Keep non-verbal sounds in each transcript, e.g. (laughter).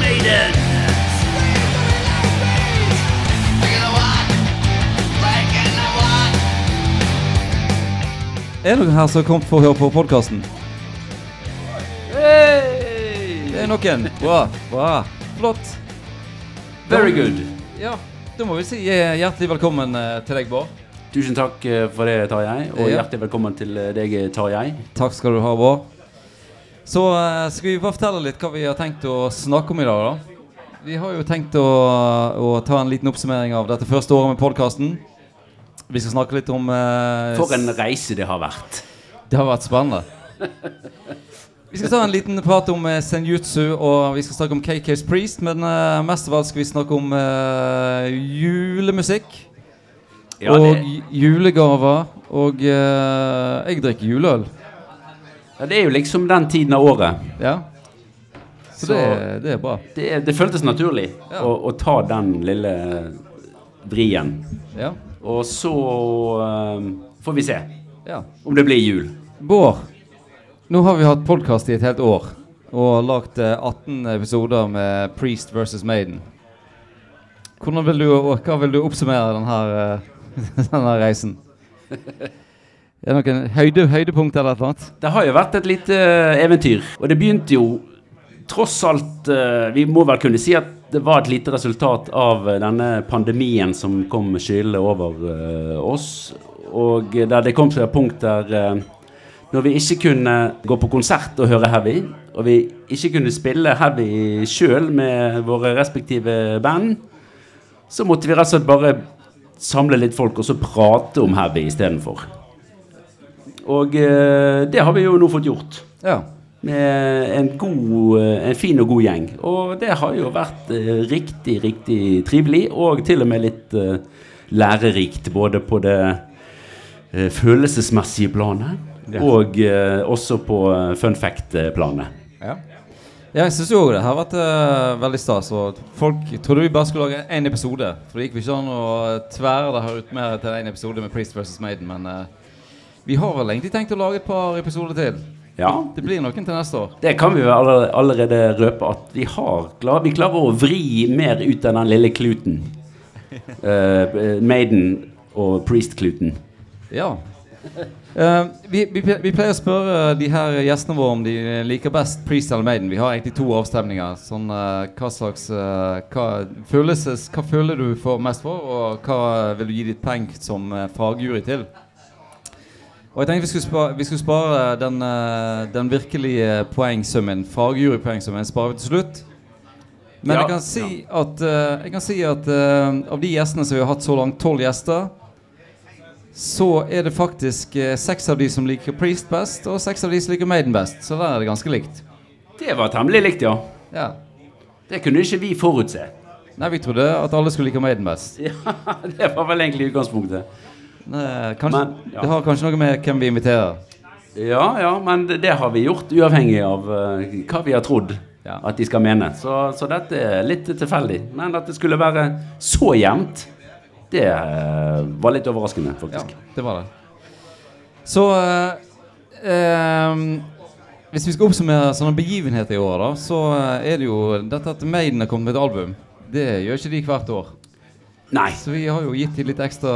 Maiden. Er det noen her som har kommet for å høre på podkasten? Det er noen. Bra. bra, Flott. Very good. Ja, Da må vi si eh, hjertelig velkommen eh, til deg, Bård. Tusen takk eh, for det, Tarjei. Og hjertelig velkommen til deg, Tarjei. Takk skal du ha, Bård. Så eh, skal vi bare fortelle litt hva vi har tenkt å snakke om i dag, da. Vi har jo tenkt å, å ta en liten oppsummering av dette første året med podkasten. Vi skal snakke litt om eh, For en reise det har vært. Det har vært spennende. Vi skal ta en liten prat om eh, senjutsu, og vi skal snakke om KK's Priest. Men eh, mest av alt skal vi snakke om eh, julemusikk Ja, og det, julegaver. Og eh, jeg drikker juleøl. Ja, det er jo liksom den tiden av året. Ja. Så, Så- det, det er bra. Det, det føltes naturlig Ja. å, å ta den lille vrien. Ja. Og så eh, får vi se ja. om det blir jul. Bård, nå har vi hatt podkast i et helt år og lagd eh, 18 episoder med Priest versus Maiden. Hvordan vil du, hva vil du oppsummere denne, eh, (laughs) denne reisen? (laughs) Er det noen høyde, høydepunkt eller noe? Det har jo vært et lite eh, eventyr. Og det begynte jo tross alt eh, Vi må vel kunne si at det var et lite resultat av eh, denne pandemien som kom skyllende over oss. Og der det kom til et punkt der når vi ikke kunne gå på konsert og høre heavy, og vi ikke kunne spille heavy sjøl med våre respektive band, så måtte vi rett og slett bare samle litt folk og så prate om heavy istedenfor. Og eh, det har vi jo nå fått gjort. Ja. Med en, god, eh, en fin og god gjeng. Og det har jo vært eh, riktig, riktig trivelig, og til og med litt lærerikt. Både på det følelsesmessige planet, Ja. og også på fun fact-planet. ja. Jeg syns jo det har vært uh, veldig stas. Og folk trodde vi bare skulle lage én episode. For det gikk jo ikke an å tvære det her ut mer til én episode med Priest versus Maiden. Men eh, vi har vel egentlig tenkt å lage et par episoder til. Ja, Det blir noen til neste år. det kan vi jo allerede, allerede røpe at vi har klar, Vi klarer å vri mer ut av den lille kluten. Uh, (laughs) Maiden og Priest-kluten. Ja. Uh, vi, vi, vi pleier å spørre de her gjestene våre om de liker best Priest eller Maiden. Vi har egentlig to avstemninger. Sånn, uh, hva slags hva, følelses, hva føler du for mest for, og hva vil du gi ditt poeng som fagjury til? Og jeg tenkte vi skulle spare, vi skulle spare den, eh, den virkelige poengsummen, fagjurypoengsummen, sparer vi til slutt. Men Ja, jeg kan si at, eh, jeg kan si at eh, av de gjestene som vi har hatt så langt, tolv gjester, så er det faktisk eh, seks av de som liker Priest best, og seks av de som liker Maiden best. Så der er det ganske likt. Det var temmelig likt, ja. Ja. Det kunne ikke vi forutse. Nei, vi trodde at alle skulle like Maiden best. (laughs) Ja, Det var vel egentlig utgangspunktet. Kanskje, Men, ja. Det har kanskje noe med hvem vi inviterer. Ja, ja, men det, det har vi gjort uavhengig av uh, hva vi har trodd Ja. at de skal mene. Så, så dette er litt tilfeldig. Men at det skulle være så jevnt, det uh, var litt overraskende, Ja, det var det. Så uh, Hvis vi skal oppsummere sånne begivenheter i år, da, så er det jo dette at Maiden har kommet med et album. Det gjør ikke de hvert år. Nei. Så vi har jo gitt dem litt ekstra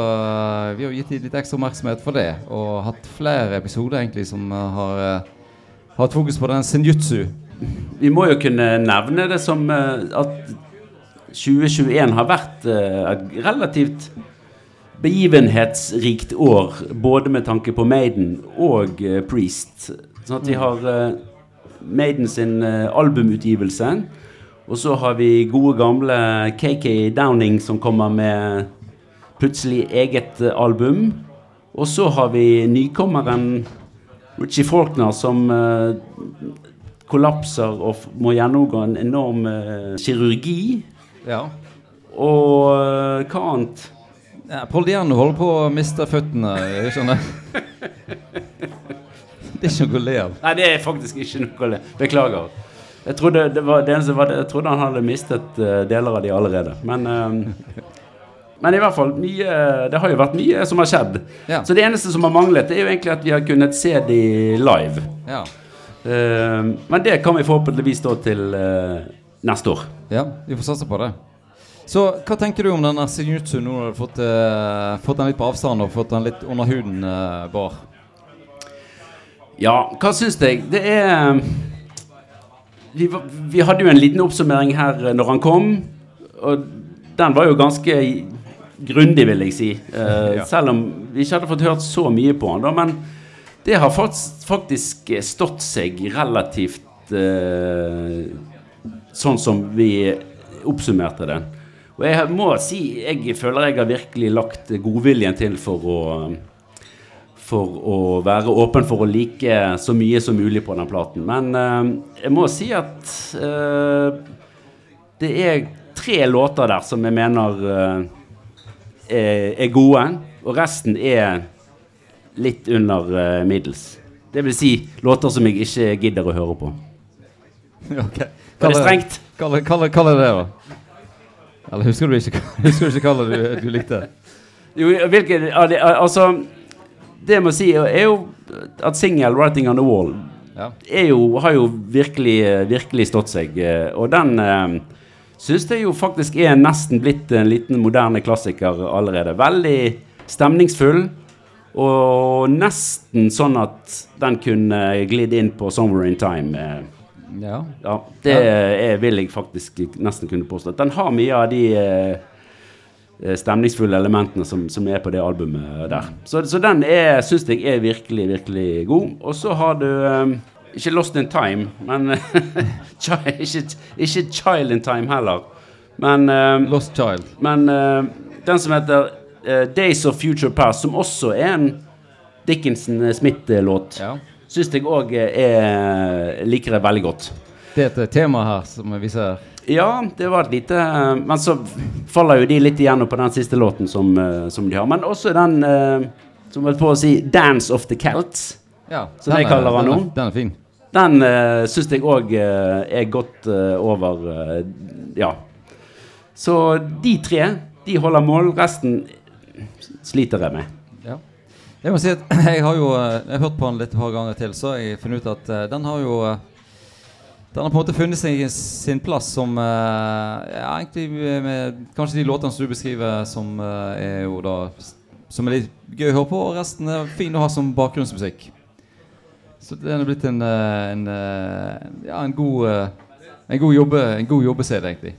Vi har gitt litt ekstra oppmerksomhet for det. Og hatt flere episoder egentlig som eh, har eh, hatt fokus på den senjutsu. Vi må jo kunne nevne det som eh, at 2021 har vært et relativt begivenhetsrikt år, både med tanke på Maiden og Priest. Sånn at vi har eh, Maiden sin albumutgivelse, og så har vi gode gamle KK Downing som kommer med plutselig eget eh, album. Og så har vi nykommeren Richie Faulkner som uh, kollapser og må gjennomgå en enorm uh, kirurgi. Ja. Og uh, hva annet? ja Paul Diano holder på å miste føttene. Jeg skjønner. (laughs) Det er ikke noe å le av. Nei, det er faktisk ikke noe å le. Beklager. Jeg trodde, det var, det eneste var, jeg trodde han hadde mistet eh, deler av de allerede. Men, eh, men i hvert fall, mye, det har jo vært mye som har skjedd. Ja. Så det eneste som har manglet, er jo egentlig at vi har kunnet se de live. Ja. Eh, men det kan vi forhåpentligvis stå til eh, neste år. Ja, vi får satse på det. Så hva tenker du om denne Sinjutsu nå når du har fått, eh, fått den litt på avstand og fått den litt under huden bar? Ja, hva syns jeg? Det er vi, vi hadde jo en liten oppsummering her eh, når han kom, og den var jo ganske grundig, vil jeg si. Uh. Selv om vi ikke hadde fått hørt så mye på han, da. Men det har faktisk, faktisk stått seg relativt uh, sånn som vi oppsummerte det. Og jeg må si jeg føler jeg har virkelig lagt godviljen til for å for å være åpen for å like så mye som mulig på den platen. Men eh, jeg må si at eh, det er tre låter der som jeg mener eh, er, er gode, og resten er litt under eh, middels. Det vil si låter som jeg ikke gidder å høre på. (laughs) Ok. Var det strengt? Hva er det, da? Eller husker du ikke, (laughs) husker du ikke hva du, du likte? Jo, hvilken Altså, det jeg må si, er jo at single 'Writing on the Wall' Ja. jo, har jo virkelig, virkelig stått seg. eh, Og den eh, syns jeg jo faktisk er nesten blitt en liten moderne klassiker allerede. Veldig stemningsfull. Og nesten sånn at den kunne glidd inn på 'Somewhere in Time'. eh. ja. Ja, det er, vil jeg faktisk nesten kunne påstå. Den har mye av de eh, stemningsfulle elementene som, som er på det albumet der. Så, så den syns jeg er virkelig, virkelig god. Og så har du um, ikke Lost in Time, men (laughs) ikke, ikke Child in Time heller. Men, um, Lost Child. men uh, den som heter uh, Days of Future Past, som også er en Dickinson-Smith-låt, Ja. syns jeg òg er liker jeg veldig godt. Det er et tema her som vi ser. Ja, det var et lite Men så faller jo de litt igjennom på den siste låten som, eh, som de har. Men også den eh, som holdt på å si 'Dance of the Celts'. Ja, Som jeg er- kaller den nå. Den er fin. Den uh, syns jeg òg er godt eh, over eh, Ja. Så de tre, de holder mål. Resten sliter jeg med. Ja. Jeg må si at (clears throat) jeg har jo eh, Jeg har hørt på den litt et par ganger til, så jeg funnet ut at eh, den har jo eh, Den har på en måte funnet sin, sin plass som eh, ja, Egentlig med, kanskje de låtene som du beskriver, som eh, er jo da Som er litt gøy å høre på, og resten er fin å ha som bakgrunnsmusikk. Så den er blitt en, eh, en Ja, en god En god jobbe En god jobbesed, egentlig.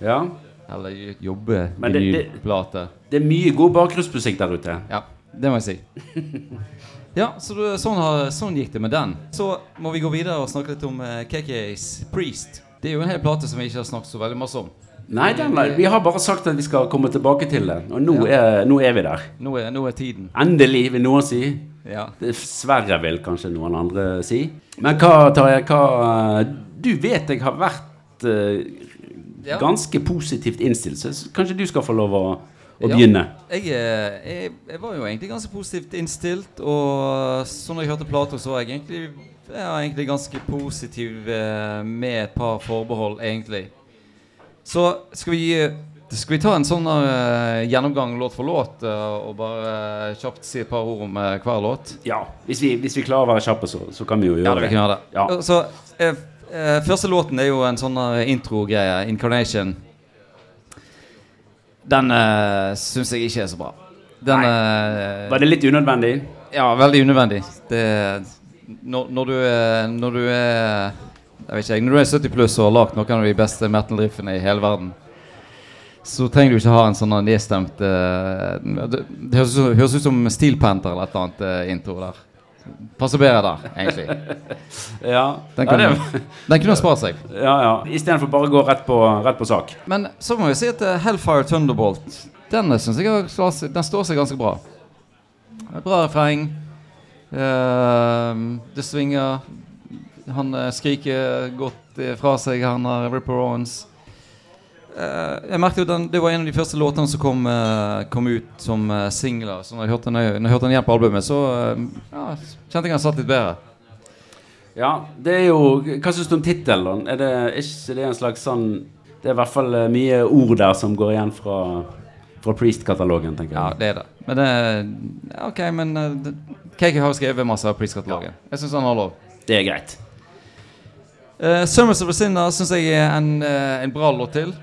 Ja. Eller Men det- ny plate Det er mye god bakgrunnsmusikk der ute. Ja, det må jeg si. (laughs) Ja, så det, sånn, har, sånn gikk det med den. Så må vi gå videre og snakke litt om eh, KKs Priest. Det er jo en hel plate som vi ikke har snakket så veldig masse om. Nei, den, vi har bare sagt at vi skal komme tilbake til det. Og nå, er, nå er vi der. Nå er, nå er tiden. Endelig, vil noen si. Ja. Dessverre, vil kanskje noen andre si. Men hva, Tarjei, hva Du vet jeg har vært uh, ganske positivt innstilt, så kanskje du skal få lov å, å Ja. begynne? Jeg, eh, jeg, jeg var jo egentlig ganske positivt innstilt, og så når jeg hørte Plato, så var jeg egentlig, jeg var egentlig ganske positiv eh, med et par forbehold, egentlig. Så skal vi, skal vi ta en sånn uh, gjennomgang låt for låt, uh, og bare uh, kjapt si et par ord om hver låt? Ja. Hvis vi, hvis vi klarer å være kjappe, så, så kan vi jo Ja, gjøre vi kan gjøre det. Ja. Så, første låten er jo en sånn intro-greie, 'Incarnation'. Den uh, syns jeg ikke er så bra. Den uh, Var det litt unødvendig? Ja, veldig unødvendig. Det, når, når du er Når du er Jeg vet ikke, når du er 70 pluss og har lagd noen av de beste metal-riffene i hele verden, så trenger du ikke ha en sånn nedstemt uh, Det, det høres, høres ut som Steel Panther eller et eller annet uh, intro der. Passer bedre der, egentlig. (laughs) Ja. Den ja, kunne, det, den kunne spart seg. (laughs) ja, ja. Istedenfor bare å gå rett på, rett på sak. Men så må vi si at eh, Hellfire Thunderbolt Den eh, synes jeg Den står seg ganske bra. Bra refreng. Uh, det svinger. Han skriker godt fra seg, han har Ripper Owens. Eh, jeg merket jo den, Det var en av de første låtene som kom, eh, kom ut som uh, singler. Så når jeg hørte den, jeg hørte den igjen på albumet, så eh, ja, kjente jeg den satt litt bedre. Ja, det er jo Hva syns du om tittelen? Er det er ikke det en slags sånn Det er i hvert fall eh, mye ord der som går igjen fra, fra Priest-katalogen, tenker jeg. Ja, det er det. Men det ja, OK, men uh, KK har skrevet masse av Priest-katalogen. Jeg syns han har lov. Det er greit. Uh, 'Summers of the Sinner' syns jeg er en, uh, en bra låt til.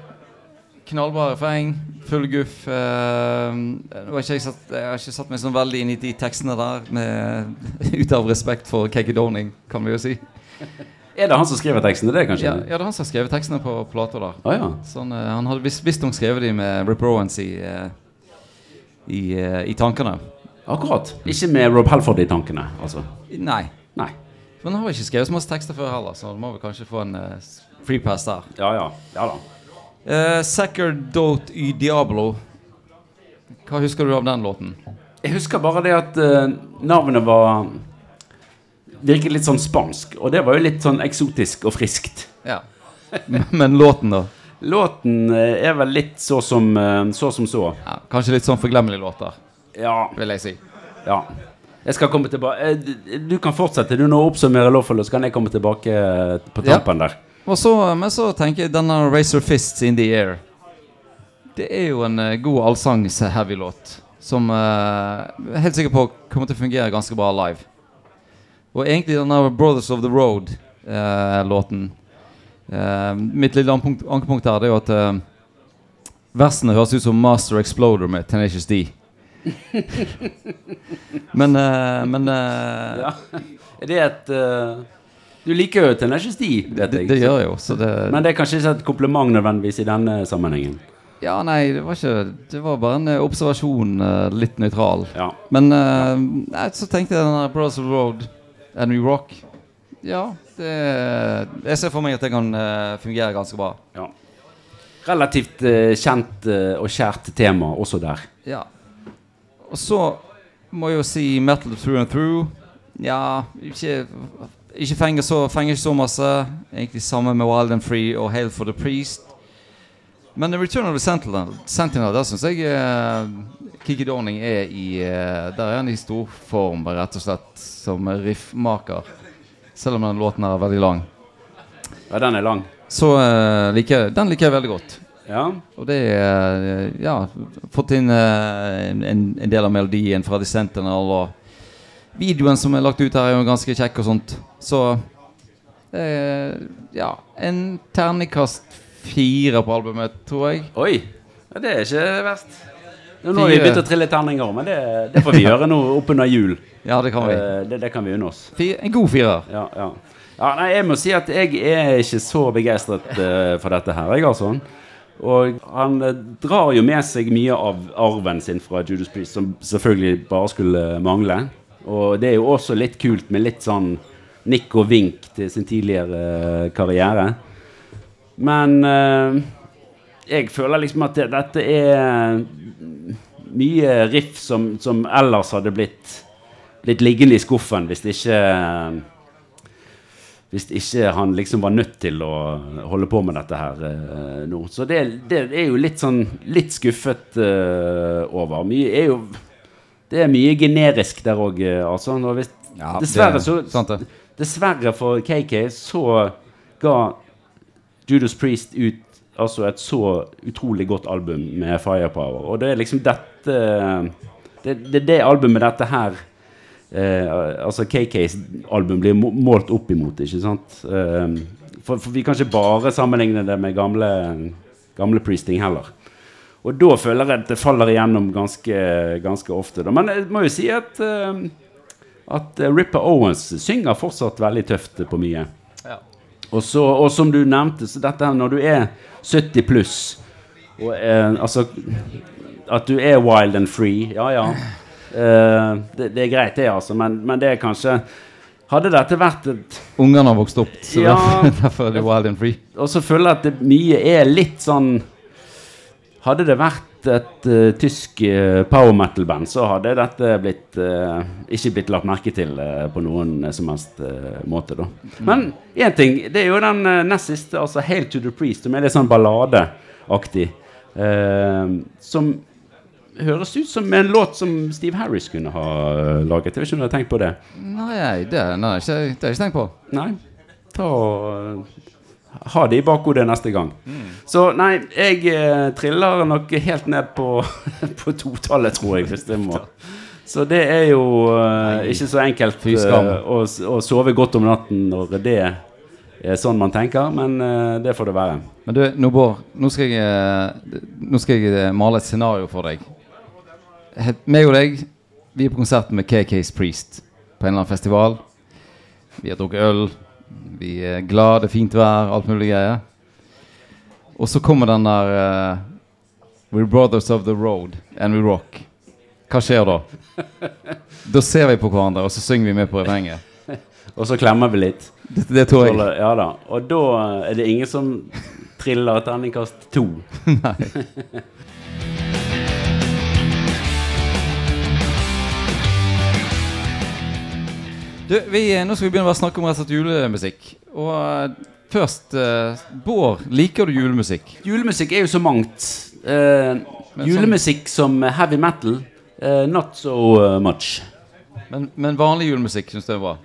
Knallbra refreng, full guff. eh, har ikke jeg, satt, jeg har ikke satt meg sånn veldig inn i de tekstene der, med, (laughs) ut av respekt for Keggy Downing, kan vi jo si. Er det han som skriver tekstene? Det kanskje? Ja, ja, det er han som har skrevet tekstene på plata der. Å ja. Sånn, eh, han hadde visst- visstnok skrevet de med Rip Rowans i, eh, i, eh, i tankene. Akkurat. Ikke med Rob Halford i tankene, altså. Nei. Nei. Men han har ikke skrevet så masse tekster før heller, så da må vel kanskje få en uh, free pass der. Ja ja. Ja da. Uh, Sacerdote y Diablo. Hva husker du av den låten? Jeg husker bare det at uh, navnet var Virket litt sånn spansk, og det var jo litt sånn eksotisk og friskt. Ja. Men- låten, da? Låten eh, er vel litt så som eh, så. Som så. Ja, kanskje litt sånn forglemmelige låter, Ja. vil jeg si. ja. Jeg skal komme tilbake eh, Du kan fortsette du nå oppsummere Lawful, så kan jeg komme tilbake på på Ja. tampen der. Så, men så tenker jeg denne Razor Fists In The Air. Det er jo en eh, god allsangs-heavy-låt. Som uh, jeg er helt sikker på kommer til å fungere ganske bra live. Og egentlig denne Brothers of the Road-låten Mitt lille ankepunkt, her er jo at eh, versene høres ut som Master Exploder med Tenacious D. (laughs) men eh, men eh, Ja. Er det et eh, Du liker jo Tenacious D, vet jeg. det gjør jeg jo. Så det, Men det er kanskje ikke et kompliment nødvendigvis i denne sammenhengen. Ja, nei, det var ikke Det var bare en eh, observasjon, eh, litt nøytral. Ja. Men uh, nei, så tenkte jeg den der Brothers of the Road and we Rock Ja, det Jeg ser for meg at det kan uh, fungere ganske bra. ja. Relativt uh, kjent og kjært tema også der. Ja. Og så må jeg jo si Metal Through and Through. Ja, ikke Ikke fenger så, fenger ikke så masse. Egentlig samme med Wild and Free og Hail for the Priest. Men The Return of the Sentinel, Sentinel der syns jeg uh, Kiki Dorning er i uh, Der er han i storform, rett og slett, som riffmaker. Selv om den låten er veldig lang. Ja, den er lang. Så uh, liker, den liker jeg veldig godt. Ja. Og det er uh, Ja, fått inn en, en del av melodien fra The Sentinel. Og videoen som er lagt ut her, er jo ganske kjekk og sånt. Så eh, Ja, en terningkast fire på albumet, tror jeg. Oi! Ja, det er ikke verst. Nå har vi begynt å trille terninger, men det, det får vi (laughs) gjøre nå oppunder jul. Ja, det kan vi. Eh, det, det kan vi unne oss. En god firer. Ja, ja. ja, nei, jeg må si at jeg er ikke så begeistret uh, for dette her, jeg, altså. Og han eh, drar jo med seg mye av arven sin fra Judas Priest, som selvfølgelig bare skulle mangle. Og det er jo også litt kult med litt sånn nikk og vink til sin tidligere eh, karriere. Men eh, jeg føler liksom at det, dette er mye riff som, som ellers hadde blitt, litt liggende i skuffen hvis ikke hvis ikke han liksom var nødt til å holde på med dette her eh, nå. Så det, det er jo litt sånn litt skuffet eh, over. Mye er jo Det er mye generisk der òg, altså. Når hvis, Ja, dessverre, det- så, sant det. dessverre for KK så ga Judas Priest ut altså et så utrolig godt album med Firepower. Og det er liksom dette Det, det er det albumet dette her eh, Altså KKs album blir målt opp imot, ikke sant? Eh, for, for vi kan ikke bare sammenligne det med gamle, gamle Priesting heller. Og da føler jeg at det faller igjennom ganske, ganske ofte. Da. Men jeg må jo si at eh, at eh, Ripper Owens synger fortsatt veldig tøft på mye. Ja. Og, så, og som du nevnte, så dette her når du er 70 pluss og, eh, Altså At du er wild and free, ja ja. Eh, det, det er greit, det, altså, men, men det er kanskje Hadde dette vært et Ungene har vokst opp, så Ja. derfor, (laughs) derfor er det wild and free. Og så føler jeg at det mye er litt sånn Hadde det vært et uh, tysk uh, power metal-band, så hadde dette blitt uh, ikke blitt lagt merke til på noen som helst måte. da. Men én ting, det er jo den nest siste, altså 'Hail to the Priest', som er litt sånn balladeaktig. som høres ut som en låt som Steve Harris kunne ha laget. Jeg vet ikke om du har tenkt på det? Nei, det, nei, det har jeg ikke tenkt på. Nei. Ta og ha det i bakhodet neste gang. Så nei, jeg eh, triller nok helt ned på, (laughs) på totallet, tror jeg, hvis det må. Så det er jo eh, ikke så enkelt eh, å, å sove godt om natten når det er sånn man tenker, men eh, det får det være. Men du, nå, Bård, nå skal jeg, eh, nå skal jeg eh, male et scenario for deg. Meg og deg, vi er på konsert med KK's Priest på en eller annen festival. Vi har drukket øl, vi er glad, det er fint vær, alt mulig greier. Og så kommer den der uh, We're brothers of the road and we rock. Hva skjer da? Da ser vi på hverandre, og så synger vi med på refrenget. (laughs) Og så klemmer vi litt. Det, det tror jeg. Ja da. Og da er det ingen som triller terningkast to. (laughs) Du, vi, nå skal vi begynne å snakke om rett og slett julemusikk. Og eh, først uh, Bård, liker du julemusikk? Julemusikk er jo så mangt. Eh, julemusikk som heavy metal, eh, not so eh, much. Men, men vanlig julemusikk syns du er bra?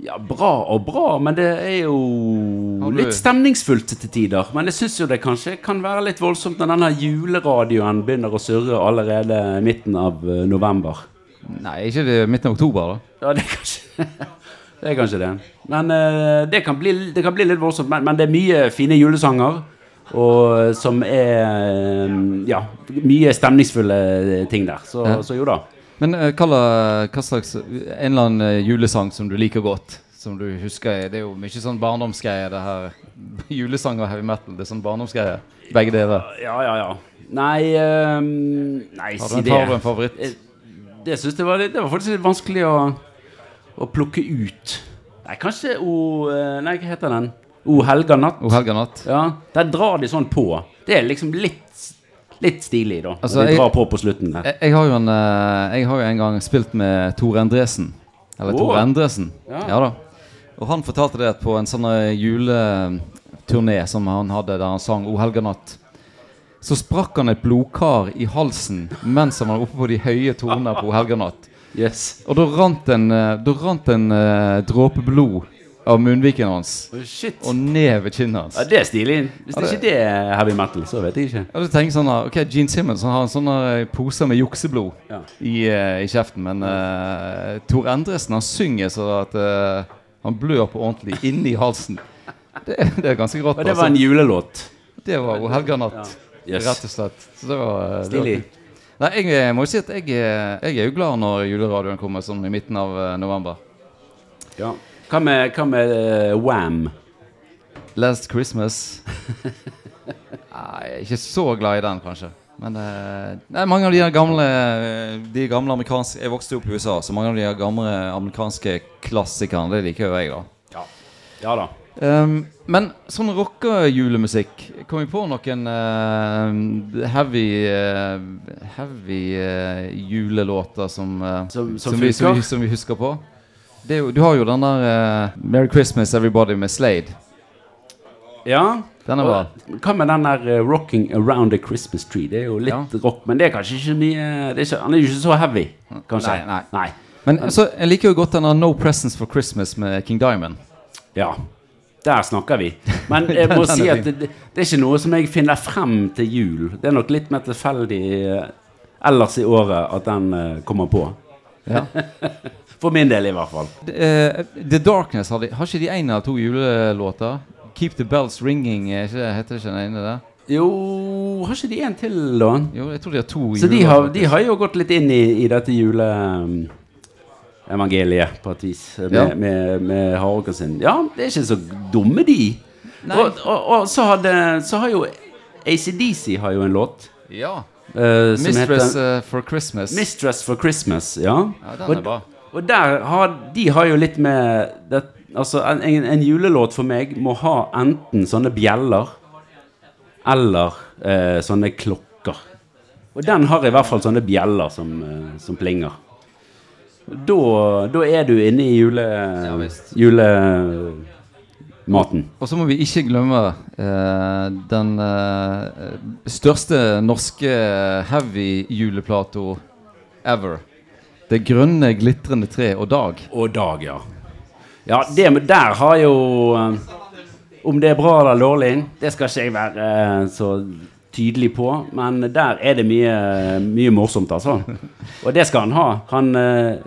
Ja, bra og bra, men det er jo litt stemningsfullt til tider. Men jeg syns jo det kanskje kan være litt voldsomt når denne juleradioen begynner å surre allerede i midten av eh, november. Nei, ikke det midten av oktober, da. Ja, det er kanskje (laughs) det. Er kanskje det. Men uh, det, kan bli, det kan bli litt voldsomt. Men, men det er mye fine julesanger. Og som er eh, Ja, mye stemningsfulle ting der. Så, Ja. så jo da. Men eh, hva, hva slags En eller annen eh, julesang som du liker godt? Som du husker Det er jo mye sånn barndomsgreier, det her. (laughs) Julesang og heavy metal. Det er sånn barndomsgreier. Begge deler. Ja, ja, ja. Nei, um, nei si det. har du en favoritt? Det syns jeg var, litt, det var faktisk litt vanskelig å, å plukke ut. Nei, kanskje O eh, Nei, hva heter den? O helga natt. O helga natt? Ja, Der drar de sånn på. Det er liksom litt, litt stilig, da. Altså, de de jeg- drar på på slutten der. Jeg, jeg, har jo en, eh, jeg har jo en gang spilt med Tor Endresen. Eller Tor Tore Endresen. Ja. Ja. da. Og han fortalte det at på en sånn eh, juleturné som han hadde der han sang O helga natt, så sprakk han et blodkar i halsen mens han var oppe på de høye tonene på helgenatt. Yes. Og da rant en, eh, da rant en uh, dråpe blod av munnviken hans Oh, shit. og ned ved kinnet hans. Ja, det er stilig. Hvis Ja, det ikke det er heavy metal, så vet jeg ikke. Ja, du tenker sånn da, Ok, Gene Simmons han har en sånn eh, pose med jukseblod Ja. i, uh, i kjeften, men uh, Tor Endresen han synger så at uh, han blør på ordentlig inni halsen. Det, det er ganske rått. Og det var en altså. julelåt. det var O helga natt, Yes. rett og slett. Så det var, eh, det var Stilig. Nei, jeg eh, må jo si at jeg, eh, jeg er jo glad når juleradioen kommer sånn i midten av november. Ja. Hva med, hva med uh, Wham? Last Christmas (laughs) Nei, jeg er ikke så glad i den, kanskje. Men nei, mange av de gamle De gamle amerikanske Jeg vokste opp i USA, så mange av de gamle amerikanske klassikerne, det liker jo jeg, da. Ja. ja da. Um, men sånn rockejulemusikk Kom vi på noen uh, heavy uh, Heavy uh, julelåter som, eh, Som- som vi, som, vi, som vi husker på? Det du har jo den der Merry Christmas Everybody med Slade. Ja. Den er bra. Hva med den der 'Rocking Around a Christmas Tree'? Det er jo litt Ja. rock, men det er kanskje ikke mye det er ikke, Han er jo ikke så heavy, kanskje. Nei, nei. Men så, jeg liker jo godt den der No Presents for Christmas med King Diamond. Ja. Der snakker vi. Men jeg må (laughs) si at det, det er ikke noe som jeg finner frem til jul. Det er nok litt mer tilfeldig eh, ellers i året at den eh, kommer på. Ja. (laughs) For min del, i hvert fall. Uh, The Darkness, har, de, har ikke de én av to julelåter? Keep the Bells Ringing, ikke, heter det ikke den ene der? Jo Har ikke de en til, da? Jo, jeg tror de har to Så de har, de har jo gått litt inn i, i dette juleevangeliet, på et vis, med, Ja. med, med Hareåker sin. Ja, det er ikke så dumme, de. Og, og, og så, hadde, så har jo ACDC har jo en låt. Ja. Uh, som Mistress heter eh, for Christmas. Mistress for Christmas. Ja. ja, den er bra. og der har de har jo litt med det, Altså, en, en, en julelåt for meg må ha enten sånne bjeller eller eh, sånne klokker. Og den har i hvert fall sånne bjeller som, eh, som plinger. Da, da er du inne i jule... ja, julematen. Og så må vi ikke glemme eh, den eh, største norske heavy juleplato ever. Det grønne, glitrende tre og Dag. Og Dag, ja. Ja, det, der har jo eh, Om det er bra eller dårlig, det skal ikke jeg være eh, så tydelig på. Men der er det mye, mye morsomt, altså. Og det skal han ha. Han, eh,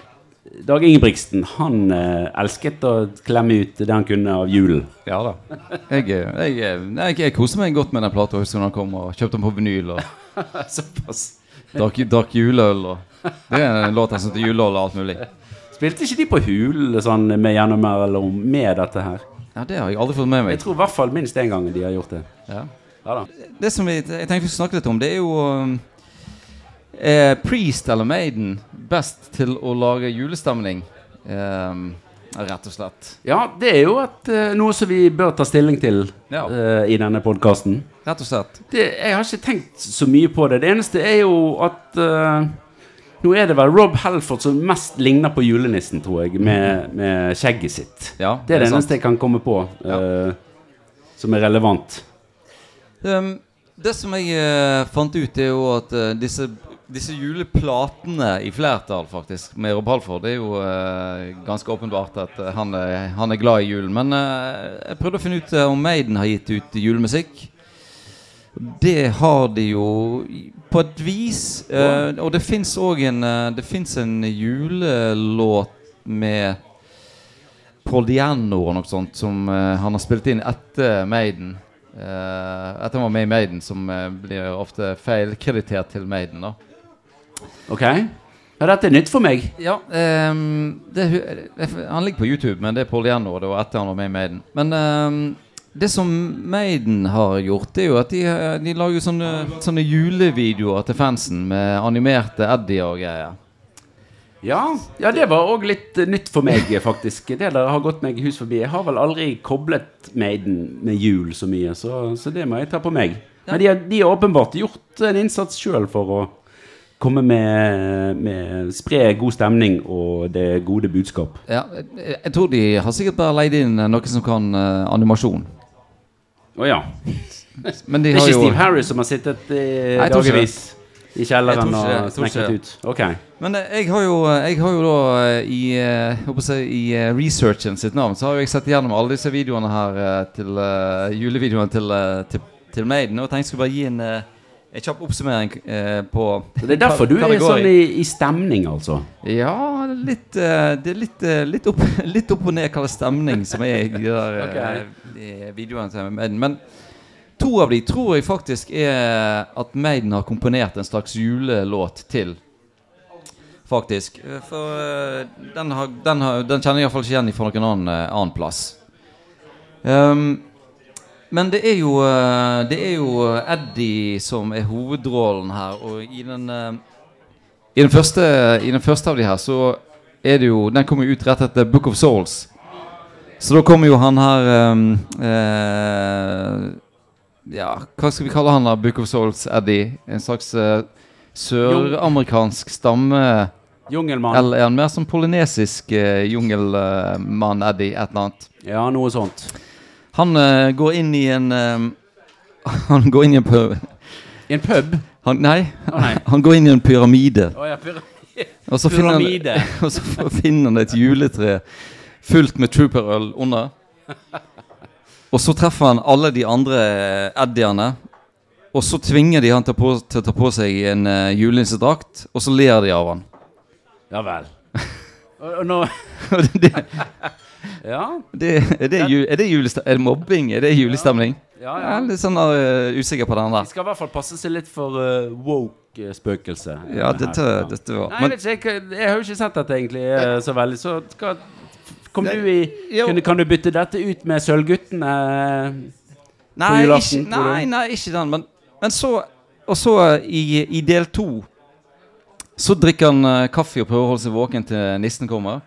Dag Ingebrigtsen han eh, elsket å klemme ut det han kunne av julen. Ja da. Jeg, eh, jeg, eh, jeg, jeg koser meg godt med den plata. Når den kom og kjøpte den på vinyl. Og (laughs) Såpass. drakk, drakk juleøl. Og, det er en låt som heter juleøl og alt mulig. Spilte ikke de på Hul sånn med gjennommellom med dette her? Ja, Det har jeg aldri fått med meg. Jeg tror i hvert fall minst én gang de har gjort det. Ja. Ja da. Det som vi, jeg tenkte vi skulle snakke litt om, det er jo eh, Priest eller Maiden best til å lage julestemning? Um, rett og slett. Ja, det er jo et, eh, noe som vi bør ta stilling til Ja. uh, i denne podkasten. Rett og slett. Det, jeg har ikke tenkt så mye på det. Det eneste er jo at uh, Nå er det vel Rob Helford som mest ligner på julenissen, tror jeg, med, med skjegget sitt. Ja, Det er det det eneste jeg kan komme på eh, som er relevant. Um, det som jeg fant ut, er jo at disse, disse juleplatene i flertall, faktisk, med Rob Halford, det er jo eh, ganske åpenbart at eh, han, er, han er glad i julen. Men eh, jeg prøvde å finne ut eh, om Maiden har gitt ut julemusikk. Det har de jo på et vis. eh, og det fins òg en eh, Det en julelåt med Paul Diano og noe sånt som han har spilt inn etter Maiden. Uh, etter han var med i Maiden, som uh, blir ofte feilkreditert til Maiden. da Ok? Ja, dette er nytt for meg. Ja, um, det, Han ligger på YouTube, men det er Paul Diano. Det var etter han var med i Maiden. Men um, det som Maiden har gjort, det er jo at de, eh, de lager sånne, sånne julevideoer til fansen med animerte Eddie og greier. Ja, ja det var òg litt eh, nytt for meg, faktisk. Det der har gått meg hus forbi. Jeg har vel aldri koblet Maiden med jul så mye, så, så det må jeg ta på meg. Men de har, de har åpenbart gjort en innsats sjøl for å komme med, med Spre god stemning og det gode budskap. Ja, jeg, tror de har sikkert bare leid inn eh, noen som kan uh, animasjon. Å ja. (laughs) Men de Det er har ikke jo Steve Harris som har sittet i jeg dagevis i kjelleren og snekret ut? Ok. Men eh, jeg har jo, jeg har jo da eh, i, eh, si, i eh, researchen sitt navn Så har jeg sett gjennom alle disse videoene her eh, til uh, julevideoene til, uh, til, til Maiden. Og tenkte jeg skulle bare gi en, eh, en kjapp oppsummering eh, på Så det er derfor du er sånn i, i stemning, altså? Ja, litt, eh, det er litt, eh, litt, opp, (laughs) litt opp og ned hva slags stemning som er (laughs) i de der okay. Ok. videoene til Maiden. Men to av de tror jeg faktisk er at Maiden har komponert en slags julelåt til. Faktisk. Eh, For eh, den, har, den, har, den kjenner jeg iallfall ikke igjen fra noen annen, eh, annen plass. Um, men det er jo eh, Det er jo Eddie som er hovedrollen her, og i den eh, i den, første, I den første av de her så er det jo Den kommer jo ut rett etter Book of Souls. Så da kommer jo han her um, uh, Ja, hva skal vi kalle han da? Book of Souls, Eddie? En slags uh, søramerikansk stamme Jungelmann. Eller er han mer som polynesisk uh, jungelmann, Eddie? Et eller annet. Ja, noe sånt. Han uh, går inn i en um, (laughs) Han går inn i en pub. I en pub? Han, nei, oh, nei. (laughs) han går inn i en pyramide. Oh, ja, pyra- (laughs) Og så finner han, og så finner han et juletre fullt med trooperøl under. Og så treffer han alle de andre eddiene. Og så tvinger de han til, på, til å ta på seg en uh, julenissedrakt, og så ler de av han. Ja vel. Og, og nå det, Ja. det, er, det jul, er det? Er det mobbing? Er det julestemning? Ja, Jeg ja. er litt sånn uh, usikker på den De der. skal i hvert fall passe seg litt for uh, woke-spøkelse. Ja, dette, dette var Nei, jeg Men vet ikke, jeg, jeg har jo ikke sett dette egentlig uh, så veldig, så skal, Kom du i kunne, Kan du bytte dette ut med Sølvguttene? Nei, julaften, ikke, nei, nei, ikke den. Men, men så Og så i, i del to så drikker han kaffe og prøver å holde seg våken til nissen kommer.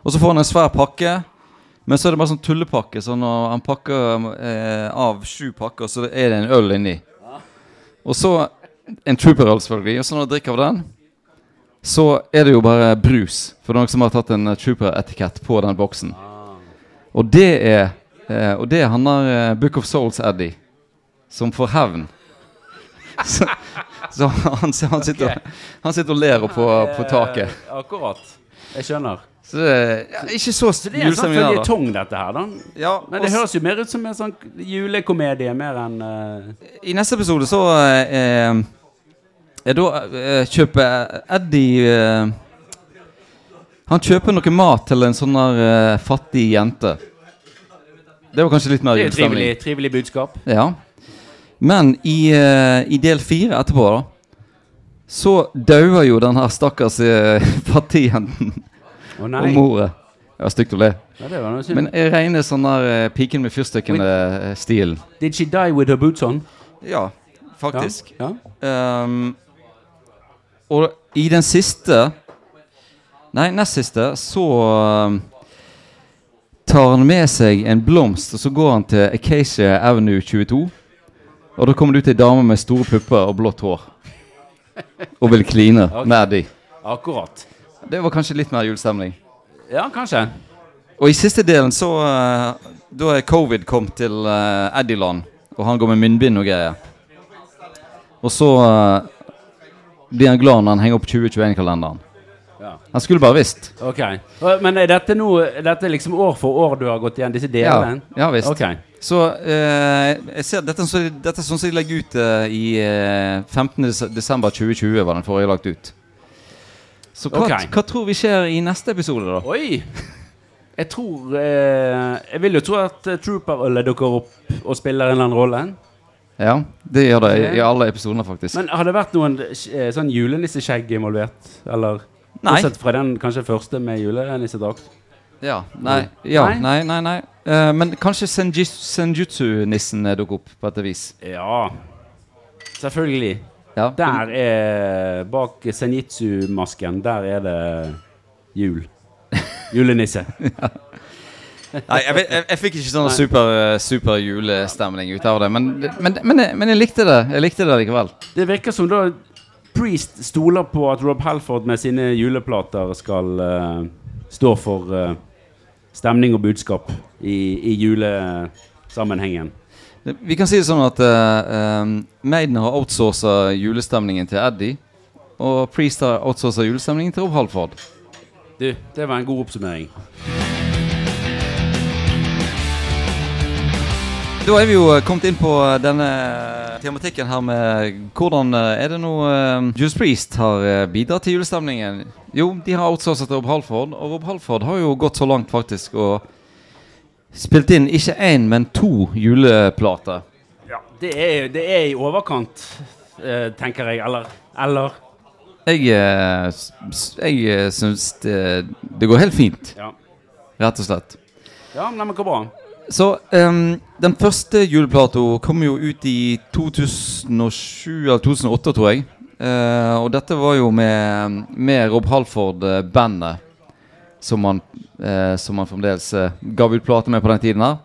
Og så får han en svær pakke. Men så er det bare sånn tullepakke. Så når han pakker eh, av sju pakker, så er det en øl inni. Og så en trooperøl, selvfølgelig. Og så når han drikker av den, så er det jo bare brus. For det er noen som har tatt en trooper-etikett på den boksen. Og det er eh, Og det er han der eh, Book of Souls-Eddie som får hevn. (laughs) Så, så han, han, sitter, og- han sitter og ler på, på taket. Eh, akkurat. Jeg skjønner. Så det er ja, ikke så Så det er en sånn julestemning da. føljetong, dette her, da. Ja, Men det og høres jo mer ut som en sånn julekomedie, mer enn eh, I neste episode så eh, er da eh, kjøper Eddie eh, Han kjøper noe mat til en sånn der eh, fattig jente. Det var kanskje litt mer Det er jo julestemning. trivelig, trivelig budskap. Ja. Men i, eh, i del fire etterpå, da, så dauer jo den her stakkars (laughs) uh, fattigjenten Å om nei. Det var stygt å le. Ja. Men jeg regner sånn der uh, piken med fyrstikkene-stilen. Did she die with her boots on? Ja, faktisk. Ja. Ehm, og i den siste Nei, nest siste, så um, tar han med seg en blomst, og så går han til Acacia Avenue 22. Og da kommer det ut ei dame med store pupper og blått hår. Og vil kline okay. med de. Akkurat. Det var kanskje litt mer julestemning. Ja, kanskje. Og i siste delen så eh, Da er covid kommet til uh, Eddieland, og han går med munnbind og greier. Og så eh, blir han glad når han henger opp 2021-kalenderen. Ja. Han skulle bare visst. Ok. Men er dette, nå, er dette liksom år for år du har gått igjen disse delene? ja visst. Okay. Så eh, jeg ser dette, dette er sånn som de legger ut eh, i eh, 15. desember 2020, var den forrige lagt ut. Så hva, okay. hva tror vi skjer i neste episode, da? Oi! Jeg tror eh, Jeg vil jo tro at uh, Trooper-ølet dukker opp og spiller en eller annen rolle. Ja, det gjør det i, i alle episodene, faktisk. Men har det vært noen eh, sånn julenisseskjegg involvert? Eller Nei. Bortsett fra den kanskje første med julenissedrakt? Ja, nei, ja, Nei? nei, nei. Eh, men kanskje senjutsu-nissen eh, dukker opp på et vis. Ja. Selvfølgelig. Ja. Der er Bak senjitsu-masken, der er det jul. Julenisse. (laughs) Nei, jeg, jeg, jeg fikk ikke sånn super, super julestemning ut av det, men, men, men, jeg, men jeg likte det. Jeg likte det likevel. Det virker som da Priest stoler på at Rob Halford med sine juleplater skal uh, stå for uh, stemning og budskap i, i julesammenhengen. Vi kan si det sånn at uh, Maiden har outsourca julestemningen til Eddie. Og Priest har outsourca julestemningen til Rob Halford. Du, det var en god oppsummering. Da er vi jo eh, kommet inn på denne tematikken her med hvordan eh, er det nå uh, Juice Priest har eh, bidratt til julestemningen. Jo, de har outsourcet til Rob Halford, og Rob Halford har jo gått så langt faktisk og spilt inn ikke én, men to juleplater. Det er, det er i overkant, eh, tenker jeg. Eller, eller Jeg, eh, jeg eh, syns det, det går helt fint, Ja, rett og slett. ja men det går bra. Så um, den første juleplata kom jo ut i 2007 eller 2008, tror jeg. Uh, og dette var jo med, med Rob Halford-bandet, som han, eh, som han fremdeles eh, gav ut plater med på den tiden her.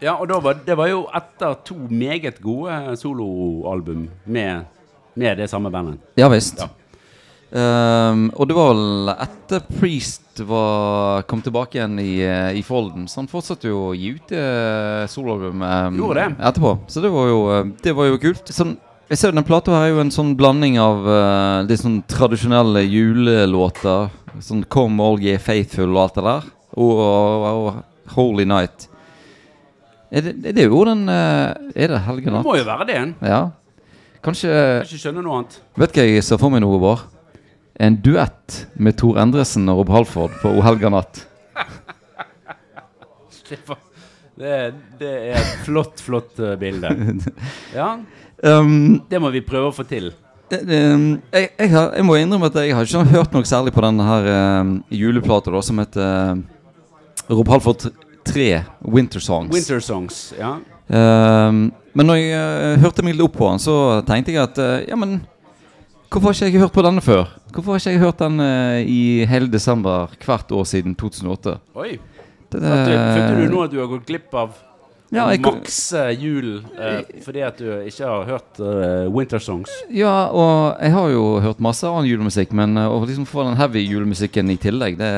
Ja, og var, det var jo etter to meget gode soloalbum med, med det samme bandet. Ja visst. Ja. Um, og det var vel etter Priest var, kom tilbake igjen i, eh, i folden, så han fortsatte jo å gi ut uh, soloalbum um, etterpå. Så det var jo, eh, det var jo kult. Sånn, jeg ser Den plata her er jo en sånn blanding av uh, de sånn tradisjonelle julelåter. Sånn Come All Ye Faithful og alt det der. Og, og, og Holy Night. Er det, er det jo den uh, Er det helgenatt? Det må jo være det. En. Ja. Kanskje kan ikke skjønne noe annet. Vet du hva jeg ser for meg nå, Bård? En duett med Tor Endresen og Rob Halford på O helga natt. (laughs) Det, det, er et flott, flott eh, bilde. (laughs) Ja, Um, det må vi prøve å få til. det- det, um, jeg, jeg, har, jeg må innrømme at jeg har ikke hørt noe særlig på denne her uh, juleplata da, som heter uh, Rob Halford 3 Winter Songs. Winter Songs. Ja. Um, men når jeg uh, hørte meg litt opp på den, så tenkte jeg at Ja, men hvorfor har ikke jeg hørt på denne før? Hvorfor har ikke jeg hørt den i hele desember hvert år siden 2008? Oi. Det, følte du nå at du har gått glipp av Ja, jeg, Makse eh, jul eh, fordi at du ikke har hørt eh, Winter Songs? Ja, og jeg har jo hørt masse annen julemusikk, men uh, å liksom få den heavy julemusikken i tillegg, det,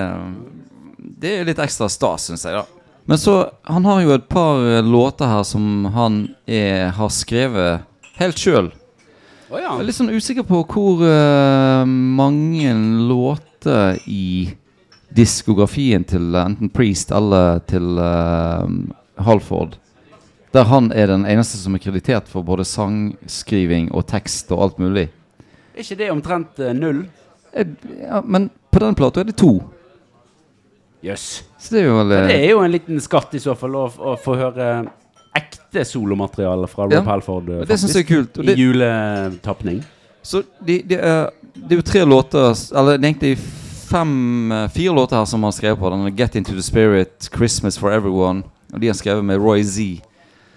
det er litt ekstra stas, syns jeg, da. Men så Han har jo et par uh, låter her som han er, har skrevet helt sjøl. Oh, ja. Jeg er litt sånn usikker på hvor uh, mange låter i diskografien til uh, enten Priest eller til uh, Halford der han er den eneste som er kreditert for både sangskriving og tekst og alt mulig. Er ikke det omtrent uh, null? Eh, Ja, men på den plata er det to. Jøss. Yes. det jo Det eh, er jo en liten skatt i så fall å, å få høre ekte solomateriale fra Rob Ja, Halford. eh, Det syns jeg er kult. Og I det, juletapning. så de, de er, det jo tre låter Eller det er egentlig fem Fire låter her som han har skrevet på. Den Get Into The Spirit, Christmas For Everyone. Og de har skrevet med Roy Z.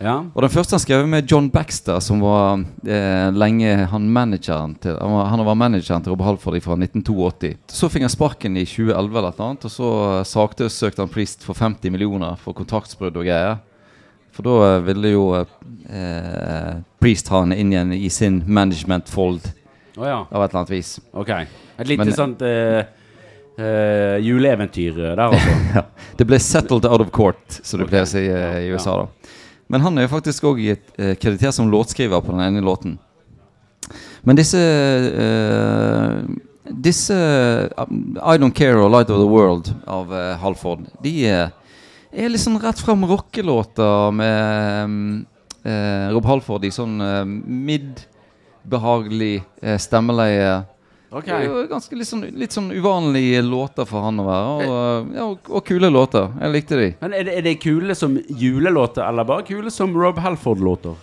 Ja. Og den første han skrev med John Baxter, som var eh, lenge han manageren til Han var, han var manageren til Rob Halford fra 1982. Så fikk han sparken i 2011 eller et annet, og så sakte søkte han Priest for 50 millioner for kontraktsbrudd og greier. For da eh, ville jo eh, Priest ha han inn igjen i sin management-fold Å ja. av et eller annet vis. Ok. Et lite Men- sånt eh, eh, juleeventyr eh, der, altså. (laughs) Ja. Det ble 'settled out of court', som du okay. pleier å si uh, i Ja, USA. da Men han er jo faktisk òg uh, kreditert som låtskriver på den ene låten. Men disse Disse uh, I Don't Care og Light of the World av Halford, de er er liksom rett fram rockelåter med um, Rob Halford i sånn uh, midd-behagelig eh, stemmeleie. Ok. Det er jo ganske litt sånn, litt sånn uvanlige låter for han å være. Og, ja, og, og kule låter. Jeg likte de. Men er det, er det kule som julelåter, eller bare kule som Rob Halford-låter?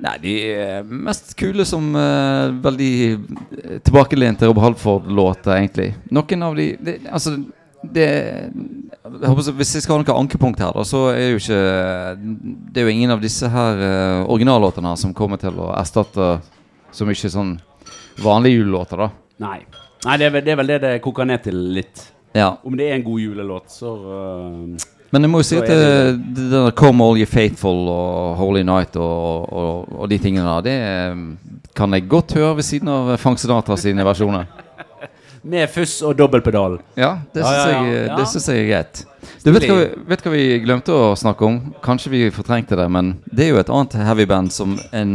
Nei, de er mest kule som uh, veldig eh, tilbakelente Rob Halford-låter, egentlig. Noen av de, de Altså, det jeg håper, Hvis jeg skal ha noe ankepunkt her, da, så er jo ikke Det er jo ingen av disse her uh, originallåtene her som kommer til å erstatte så mye sånn vanlige julelåter, da. Nei. Nei, det er, vel, det er vel det det koker ned til litt. Ja. Om det er en god julelåt, så uh, Men jeg må jo si at det, det Come All You Faithful og Holy Night og, og, og de tingene der, det eh, kan jeg godt høre ved siden av Frank Sinatra sine versjoner. (laughs) Med fuss og dobbeltpedal. Ja, det syns ja, ja. Ja. jeg er greit. Du vet hva, vi, vet hva vi glemte å snakke om? Kanskje vi fortrengte det, men det er jo et annet heavyband som en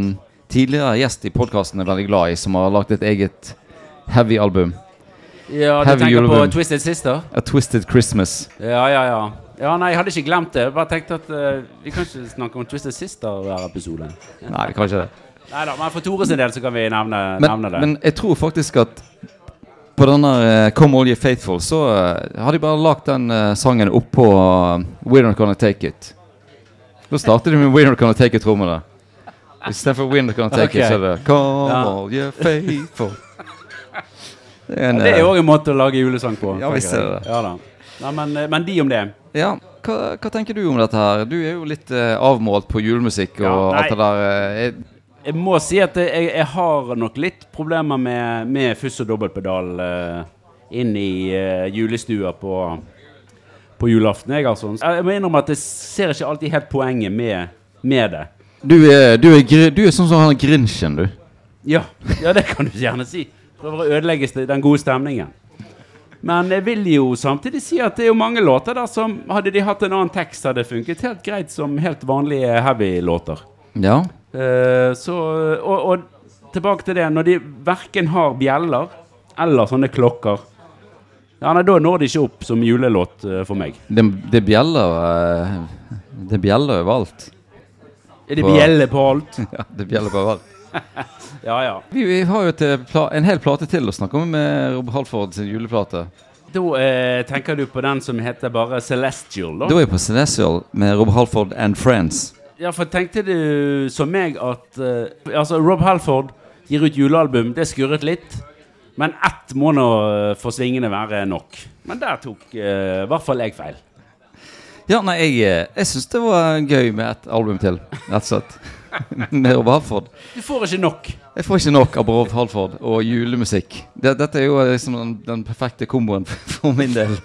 tidligere gjest i podkasten er veldig glad i, som har lagt et eget heavy-album. Ja, du Heavy tenker på. Twisted Sister? A Twisted Christmas. Ja, ja, ja. Ja, nei, jeg hadde ikke glemt det. Jeg bare tenkte at uh, vi kan ikke snakke om Twisted Sister hver episode. Nei, kanskje det. Nei da, men for Tore sin del så kan vi nevne, Men, nevne det. men jeg tror faktisk at på denne uh, Come All You Faithful så uh, har de bare lagt den uh, sangen oppå uh, We're Not Gonna Take It. Da starter de med We're Not Gonna Take It-trommene. Istedenfor We're Not Gonna Take okay. It, så er det Come Ja. All You Faithful. Det er en, det er jo òg en måte å lage julesang på. Ja, visst er det det. Ja, da. Nei, men, eh, men de om det. Ja, hva, hva tenker du om dette her? Du er jo litt eh, avmålt på julemusikk og Ja, alt det der. eh, er- Jeg må si at jeg, jeg har nok litt problemer med, med fuss og dobbeltpedal uh, inn i eh, julestua på, på julaften. Jeg, altså. jeg må innrømme at jeg ser ikke alltid helt poenget med, med det. du, er, du, er, du er sånn som han Grinchen, du. Ja, ja, det kan du gjerne si. Prøver å ødelegge den gode stemningen. Men jeg vil jo samtidig si at det er jo mange låter der som hadde de hatt en annen tekst, hadde funket helt greit som helt vanlige heavy-låter. Ja. Uh, så, og, og tilbake til det, når de verken har bjeller eller sånne klokker ja, nei, Da når de ikke opp som julelåt uh, for meg. Det, de bjeller uh, Det bjeller overalt. Er det På- på alt? (laughs) Ja, det bjeller på overalt. (laughs) Ja, ja. Vi, vi har jo eh, en hel plate til å snakke om med Rob Halford sin juleplate. Da eh, tenker du på den som heter bare Celestial, da? Da er jeg på Celestial med Rob Halford and Friends. Ja, for tenkte du som meg at eh, Altså, Rob Halford gir ut julealbum, det skurret litt. Men ett må nå eh, for svingene være nok. Men der tok eh, hvert fall jeg feil. Ja, nei, jeg, eh, jeg syns det var gøy med et album til, rett og slett. (laughs) med Rob Halford. Du får ikke nok. Jeg får ikke nok av Rob Halford og julemusikk. Dette er jo liksom den, den perfekte komboen (laughs) for min del.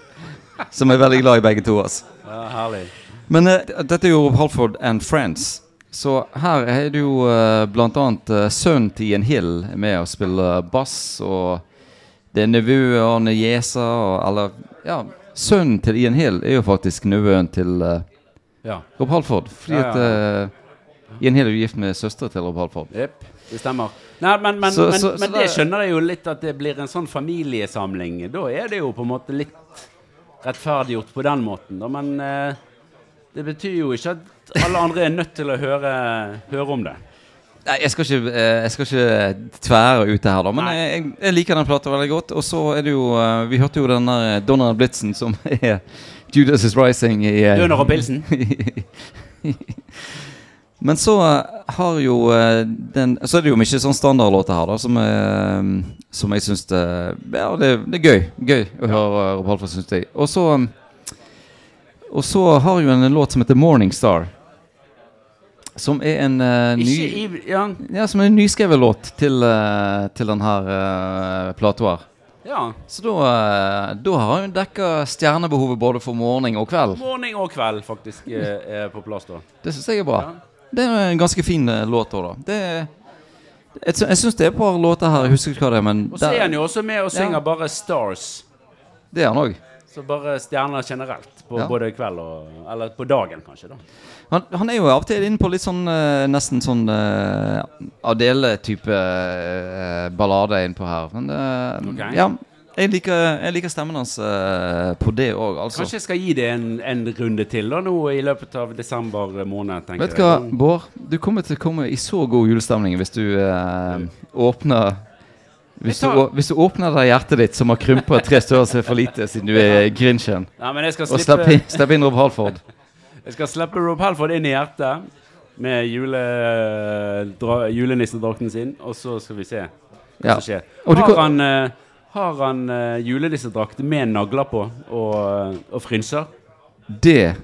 Som er veldig glad i begge to. Altså. Ja, herlig. Men uh, dette er jo Rob Halford and Friends. Så her er det jo uh, annet uh, sønnen til Ian Hill med å spille bass, og det er nevø Arne Jesa, og eller Ja, sønnen til Ian Hill er jo faktisk nevøen til uh, Ja. Rob Halford. Fordi Ja, ja, at uh, Hill er jo gift med søstera til Rob Halford. Yep, det stemmer. Nei, men, men, Så- men, så- så men det skjønner jeg jo litt at det blir en sånn familiesamling. Da er det jo på en måte litt rettferdiggjort på den måten, da. Men eh, det betyr jo ikke at alle andre er nødt til å høre, høre om det. Nei, jeg skal ikke, eh, jeg skal ikke tvære ut det her, da. Men jeg, jeg, liker den plata veldig godt. Og så er det jo eh, Vi hørte jo den der Donald Blitzen som (laughs) er Judas Is Rising i eh, Døner og pilsen. (laughs) Men så eh, har jo eh, den Så er det jo mye sånn standardlåter her, da, som, eh, som jeg syns det, Ja, det, det er gøy. Gøy å høre Rob Halford, syns jeg. Og så Og så har jo en låt som heter 'Morning Star'. Som er en uh, ny i Ja. Ja, som er en nyskrevet låt til, uh, til den her uh, plata her. ja. Så da, da har hun dekka stjernebehovet både for morgen og kveld. Morgen og kveld faktisk er, er på plass, da. Det syns jeg er bra. Ja. Det er en ganske fin eh, låt òg, da. Det er, jeg jeg syns det er et par låter her, jeg husker ikke hva det er, men Og så er han jo også med og synger Ja. bare stars. det er han òg. Så bare stjerner generelt. På Ja. både kveld og Eller på dagen, kanskje. da Han, han er jo av og til inne på litt sånn eh, nesten sånn uh, Adele-type uh, ballade innpå her. Men eh, Ok. ja, jeg liker, jeg liker stemmen hans uh, på det òg, altså. Kanskje jeg skal gi det en, en runde til da nå i løpet av desember måned. Vet du hva. Bård? Du kommer til å komme i så god julestemning hvis du uh, åpner hvis du, hvis du åpner det hjertet ditt, som har krympet tre størrelser for lite siden du er grinchen, skal og slippe, inn, slipp inn Rob Halford jeg skal slippe Rob Halford inn i hjertet med jule, dra, julenissedrakten sin, og så skal vi se hva Ja. som skjer. Har kan- han, eh, har han uh, julenissedrakt med nagler på og, og frynser? Det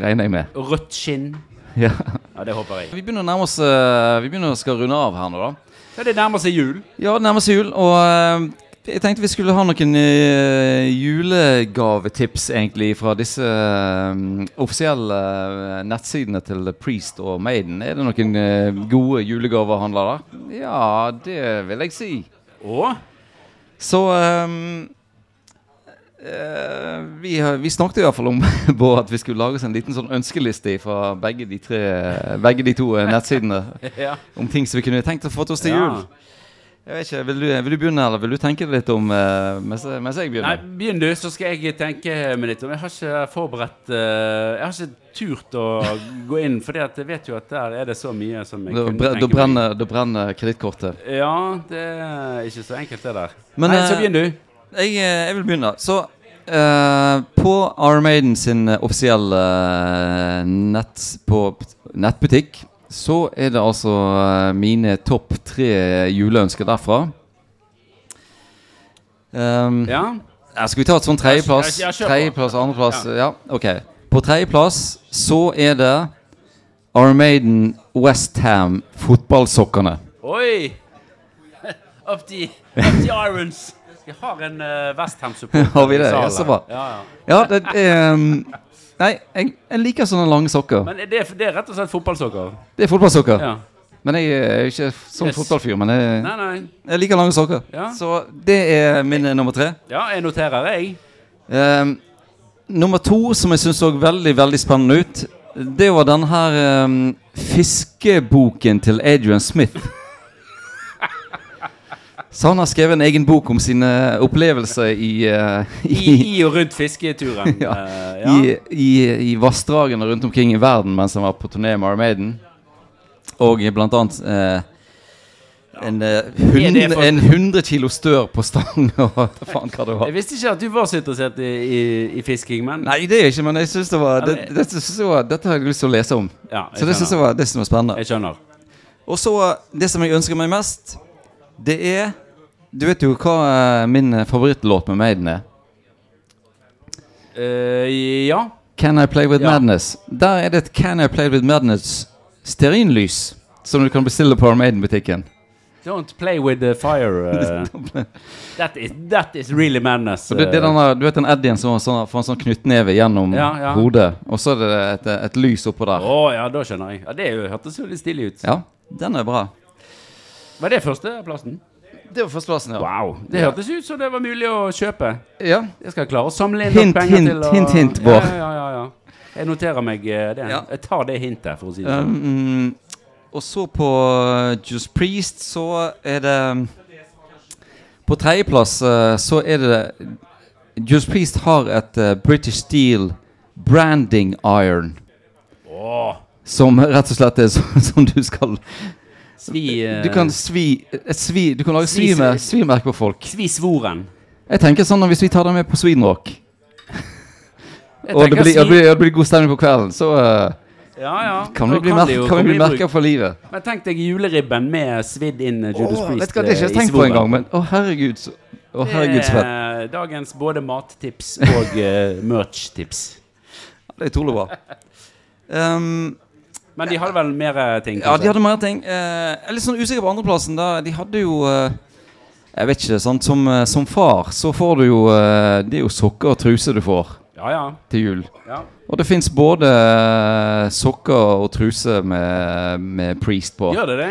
regner jeg med. Og rødt skinn? Ja. Ja, det håper jeg. Vi begynner å nærme oss uh, Vi begynner å skal runde av her nå, da. Ja, det nærmer seg jul. Ja, det nærmer seg jul, og uh, jeg tenkte vi skulle ha noen uh, julegavetips, egentlig, fra disse uh, offisielle uh, nettsidene til Priest og Maiden. Er det noen gode gode julegavehandler der? Ja, det vil jeg si. Og Så um, uh, vi, vi snakket i hvert fall om (laughs) Bård, at vi skulle lage oss en liten sånn ønskeliste fra begge de, tre, begge de to eh, nettsidene (laughs) ja. om ting som vi kunne tenkt å få til oss til Ja. Jeg vet ikke, vil du, vil du begynne, eller vil du tenke litt om eh, mens, mens jeg Nei, begynn du, så skal jeg tenke meg litt om. Jeg har ikke forberedt eh, Jeg har ikke turt å gå inn, for jeg vet jo at der er det så mye som jeg Da, kunne tenke da brenner, da brenner kredittkortet. Ja, det er ikke så enkelt, det der. Men, Nei, så eh, begynn du. Jeg, jeg vil begynne. Så Uh, på Armaden sin offisielle nett, på nettbutikk så er det altså eh, mine topp tre juleønsker derfra. Um, Ja? ja, Skal vi ta et sånn tredjeplass? Ja, ja. Tredjeplass, andreplass? Ja. ok. På tredjeplass så er det Iron Maiden Westham fotballsokkene. Oi! (laughs) Up the, up the irons. (laughs) Vi har en uh, Westham-supporter Har vi det? i salen Ja. Ja, ja. Ja, det er um, Nei, jeg, jeg liker sånne lange sokker. Men det, er- det er rett og slett fotballsokker? Det er fotballsokker. Ja. Men jeg er jo ikke sånn Yes. fotballfyr. Men jeg, Nei, nei. jeg liker lange sokker. Ja. Så det er min eh, nummer tre. Ja, jeg noterer, jeg. Um, nummer to, som jeg syns så veldig veldig spennende ut, det var den her um, fiskeboken til Adrian Smith. Så han har skrevet en egen bok om sine opplevelser i, uh, I, i og rundt fisketuren. (laughs) Ja. Eh, ja. i, i, i vassdragene rundt omkring i verden mens han var på turné med Armaden. Og blant annet uh, en, Er hund, for- en 100 kilo stør på stang (laughs) og hva faen hva det var. Jeg visste ikke at du var så interessert i, i, i fisking, men Nei, det er ikke, men jeg synes det var det, det, jeg var, dette har jeg lyst til å lese om. ja, Så det syns jeg jeg var, det jeg var spennende. Jeg skjønner. Og så, det som jeg ønsker meg mest, det er Du vet jo hva eh, min favorittlåt med Maiden er? Uh, ja. Can I Play With Ja. Madness. Der er det et Can I Play With Madness stearinlys som du kan bestille på Maiden-butikken. Don't play with the fire. (laughs) Uh, that, is, that is really madness. Uh. det, det denne, du vet den Eddien som sånn, får en sånn knyttneve gjennom Ja, ja. hodet, og så er det et, et lys oppå der. Å oh, ja, da skjønner jeg. Ja, Det hørtes jo litt stilig ut. Ja, den er bra. Var det førsteplassen? Det var førsteplassen, ja. Wow. Det hørtes ut som det var mulig å kjøpe. ja. Jeg skal klare å samle inn Hint, penger hint, til å hint, hint, ja, Bård. ja, ja, ja, ja. Jeg noterer meg eh, det. Ja. Jeg tar det hintet, for å si det sånn. Um, og så på Juice Just Priest så er det På tredjeplass uh, så er det Just Priest har et British Steel branding iron. Oh. Som rett og slett er sånn (laughs) som du skal Svi uh, Du kan svi, svi Du kan lage Svi- svime- svimerke på folk. Svi svoren. Jeg tenker sånn at hvis vi tar dem med på Sweden og det blir, det blir, det blir god stemning på kvelden, så uh, Ja, ja. kan vi bli, det mer, jo kan vi bli merka for livet. Men tenk deg juleribben med svidd inn eh, Judas oh, Priest vet du hva, Det har jeg eh, ikke tenkt på engang, men å herregud, så, oh, herregud så fett. dagens både mattips og uh, merch-tips. Det er utrolig bra. Um, Men de hadde vel mer ting? ting? ja, de hadde mer ting. Eh, jeg er litt sånn usikker på andreplassen. da De hadde jo eh, Jeg vet ikke, sant som, eh, som far så får du jo Det er jo sokker og truse du får Ja, ja. til jul. ja. Og det fins både sokker og truse med, med Priest på. Gjør det det?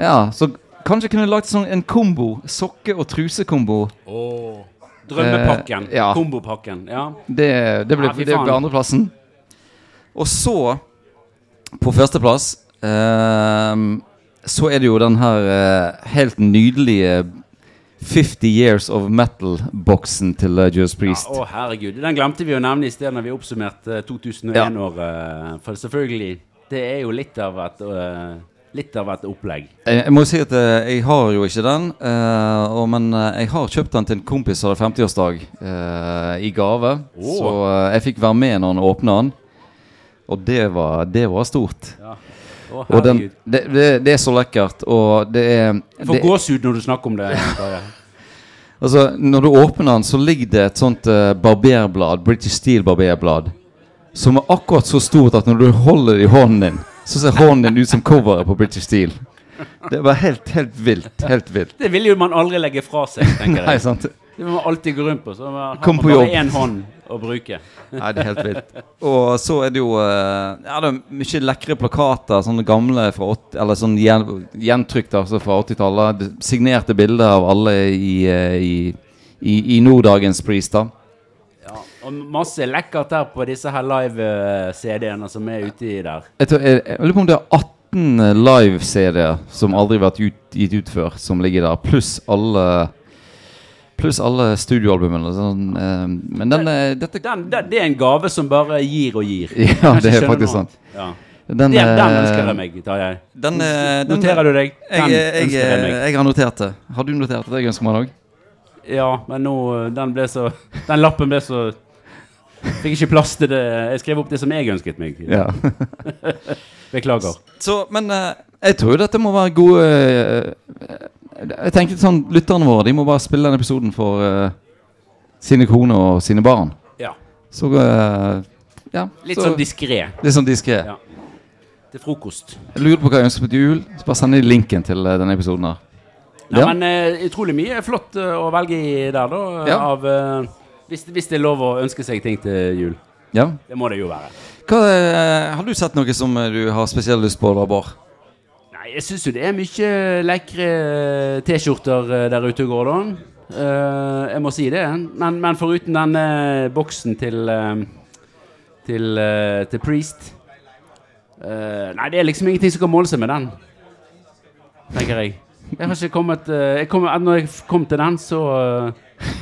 Ja, Så kanskje kunne lagt sånn en kombo. Sokke- og trusekombo. Drømmepakken. Eh, ja. Kombopakken. Ja. Det, det ble, Ja, det ble andreplassen. Og så, på førsteplass eh, Så er det jo den her eh, helt nydelige 50 Years of Metal-boksen til uh, Judas Ja, Priest. å, herregud. Den glemte vi å nevne i sted når vi oppsummerte 2001-året. For selvfølgelig, det er jo litt av et uh, Litt av et opplegg. Jeg, jeg må si at eh, jeg har jo ikke den, eh, og, men eh, jeg har kjøpt den til en kompis som hadde 50-årsdag eh, i gave. Oh. Så eh, jeg fikk være med når han åpna den, og det var, det var stort. Ja. Å, Og den, det, det, det er så lekkert, og det er Jeg får gåsehud når du snakker om det. Altså, Når du åpner den, så ligger det et sånt uh, barberblad, British Steel barberblad, som er akkurat så stort at når du holder det i hånden din, så ser hånden din ut som coveret på British Steel. Det var helt, helt vilt. Helt vilt. Det vil jo man aldri legge fra seg, tenker Nei, sant? Det må man alltid gå rundt på. Så man har Kom på bare én hånd å bruke. Nei, det er helt vilt. Og så er det jo eh, Ja, det er mye lekre plakater, sånne gamle fra 80, Eller sånn gjen, gjentrykk altså fra 80-tallet. Signerte bilder av alle i, eh, i, i, i Nordagens Priest, da. Ja. Og masse lekkert der på disse her live-CD-ene som er uti der. Jeg, tror, jeg, jeg lurer på om det er 18 live-CD-er som aldri har vært ut, gitt ut før, som ligger der. Pluss alle Pluss alle studioalbumene. Sånn, eh, men den, den, dette Den, den, det er en gave som bare gir og gir. (laughs) Ja, det er faktisk sant. Ja. Den, Den, den eh, ønsker jeg meg, Tarjei. Den, eh, den, Noterer du deg? Jeg, Den jeg, ønsker jeg meg. jeg har notert det. Har du notert det? Jeg ønsker meg òg. Ja, men nå Den ble så Den lappen ble så Fikk ikke plass til det. Jeg skrev opp det som jeg ønsket meg. Ja. (laughs) Beklager. Så, men eh, jeg tror dette må være gode eh, Jeg tenker sånn Lytterne våre De må bare spille den episoden for uh, sine koner og sine barn. Ja. Så uh, Ja. Litt så, sånn diskré. Litt sånn diskré. Ja. Til frokost. Jeg lurer på hva jeg ønsker på til jul. Så bare send linken til uh, denne episoden her. Nei, Ja. men utrolig mye flott å velge i der, da. Ja. Av hvis, hvis det er lov å ønske seg ting til jul. Ja. Det må det jo være. Hva, har du sett noe som du har spesiell lyst på, da, Bård? Nei, jeg syns jo det er mye lekre eh, T-skjorter eh, der ute da. Eh, jeg må si det. Men, men foruten denne boksen til til, til Priest Nei, det er liksom ingenting som kan måle seg med den. Tenker jeg. Jeg har ikke kommet jeg kom, Når jeg kom til den, så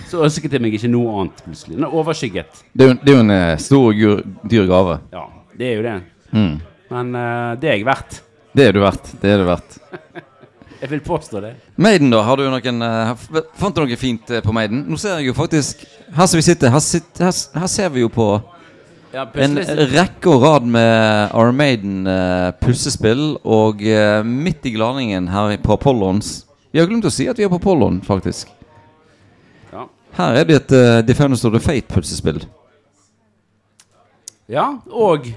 Så ønsket jeg meg ikke noe annet, plutselig. Den er overskygget. Det er jo, en stor dyr gave. Ja, det er jo det. Mm. Men uh, det er jeg verdt. Det er du verdt. Det er du verdt. Jeg vil påstå det. Maiden, da? Har du noen uh, Fant du noe fint uh, på Maiden? Nå ser jeg jo faktisk Her som vi sitter, her, sit, her, her ser vi jo på Ja, en rekke og rad med Our Maiden eh, pussespill. Og uh, midt i gladningen her på Apollons Vi har glemt å si at vi er på Apollon, faktisk. Ja. Her er det et uh, Defenders of the Fate-pussespill. Ja, og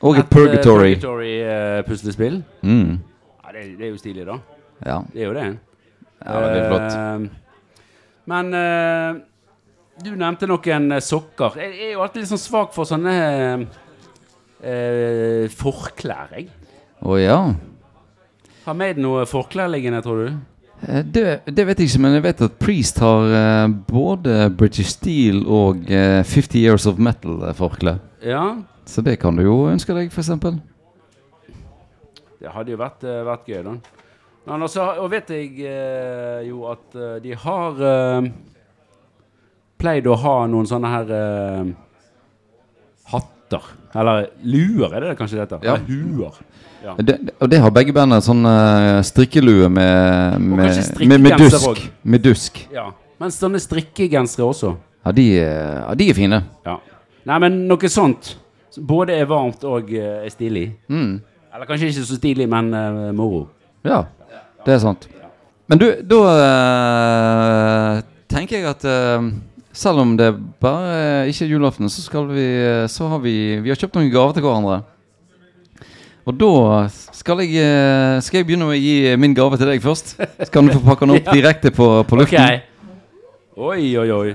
Og et eh, Purgatory. Purgatory-puslespill. Mm. ja, det, det er jo stilig, da. Ja. Det er jo det. ja, veldig flott. Uh, men uh, du nevnte noen eh, sokker. Jeg er jo alltid litt sånn svak for sånne uh, forklær, jeg. Å ja. Har Maiden noe forklær liggende, tror du? Eh, Det, det vet jeg ikke, men jeg vet at Priest har eh, både British Steel og eh, 50 Years of Metal-forkle. Ja, Så det kan du jo ønske deg, f.eks. det hadde jo vært, eh, vært gøy, da. Men også, og vet jeg eh, jo at eh, de har eh, pleid å ha noen sånne her eh, hatter. Eller luer, er det kanskje det heter? Ja. Huer. Ja. Det, og det har begge bandene sånn eh, strikkelue med, med, med, med dusk. også. Med dusk. ja. Men sånne strikkegensere også. Ja, de, ja, de er fine. Ja. Nei, men noe sånt. Som Både er varmt og uh, er stilig. Mm. Eller kanskje ikke så stilig, men uh, moro. Ja, det er sant. Men du, da uh, tenker jeg at selv om det bare eh, ikke er julaften, så skal vi Så har vi Vi har kjøpt noen gaver til hverandre. Og da skal jeg, skal jeg begynne å gi min gave til deg først. Så kan du få pakke den opp (laughs) Ja. direkte på, på luften. luften. Oi, oi, oi.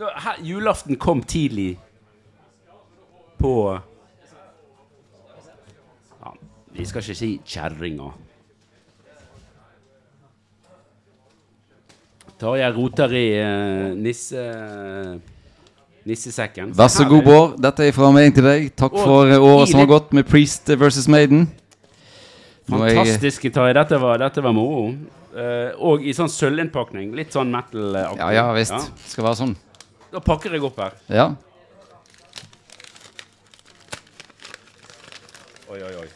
Da, her, julaften kom tidlig på ja, Vi skal ikke si kjerringa. Tarjei roter i uh, nisse... Nissesekken. Vær så god, Bård. Dette er fra meg til deg. Takk Og for eh, året som har gått med Priest versus Maiden. Fantastisk gitar. Dette var, dette var moro. Uh, og i sånn sølvinnpakning. Litt sånn metal-aktig. Ja, ja visst. Det skal være sånn. Da pakker jeg opp her. Ja. Oi, oi, oi.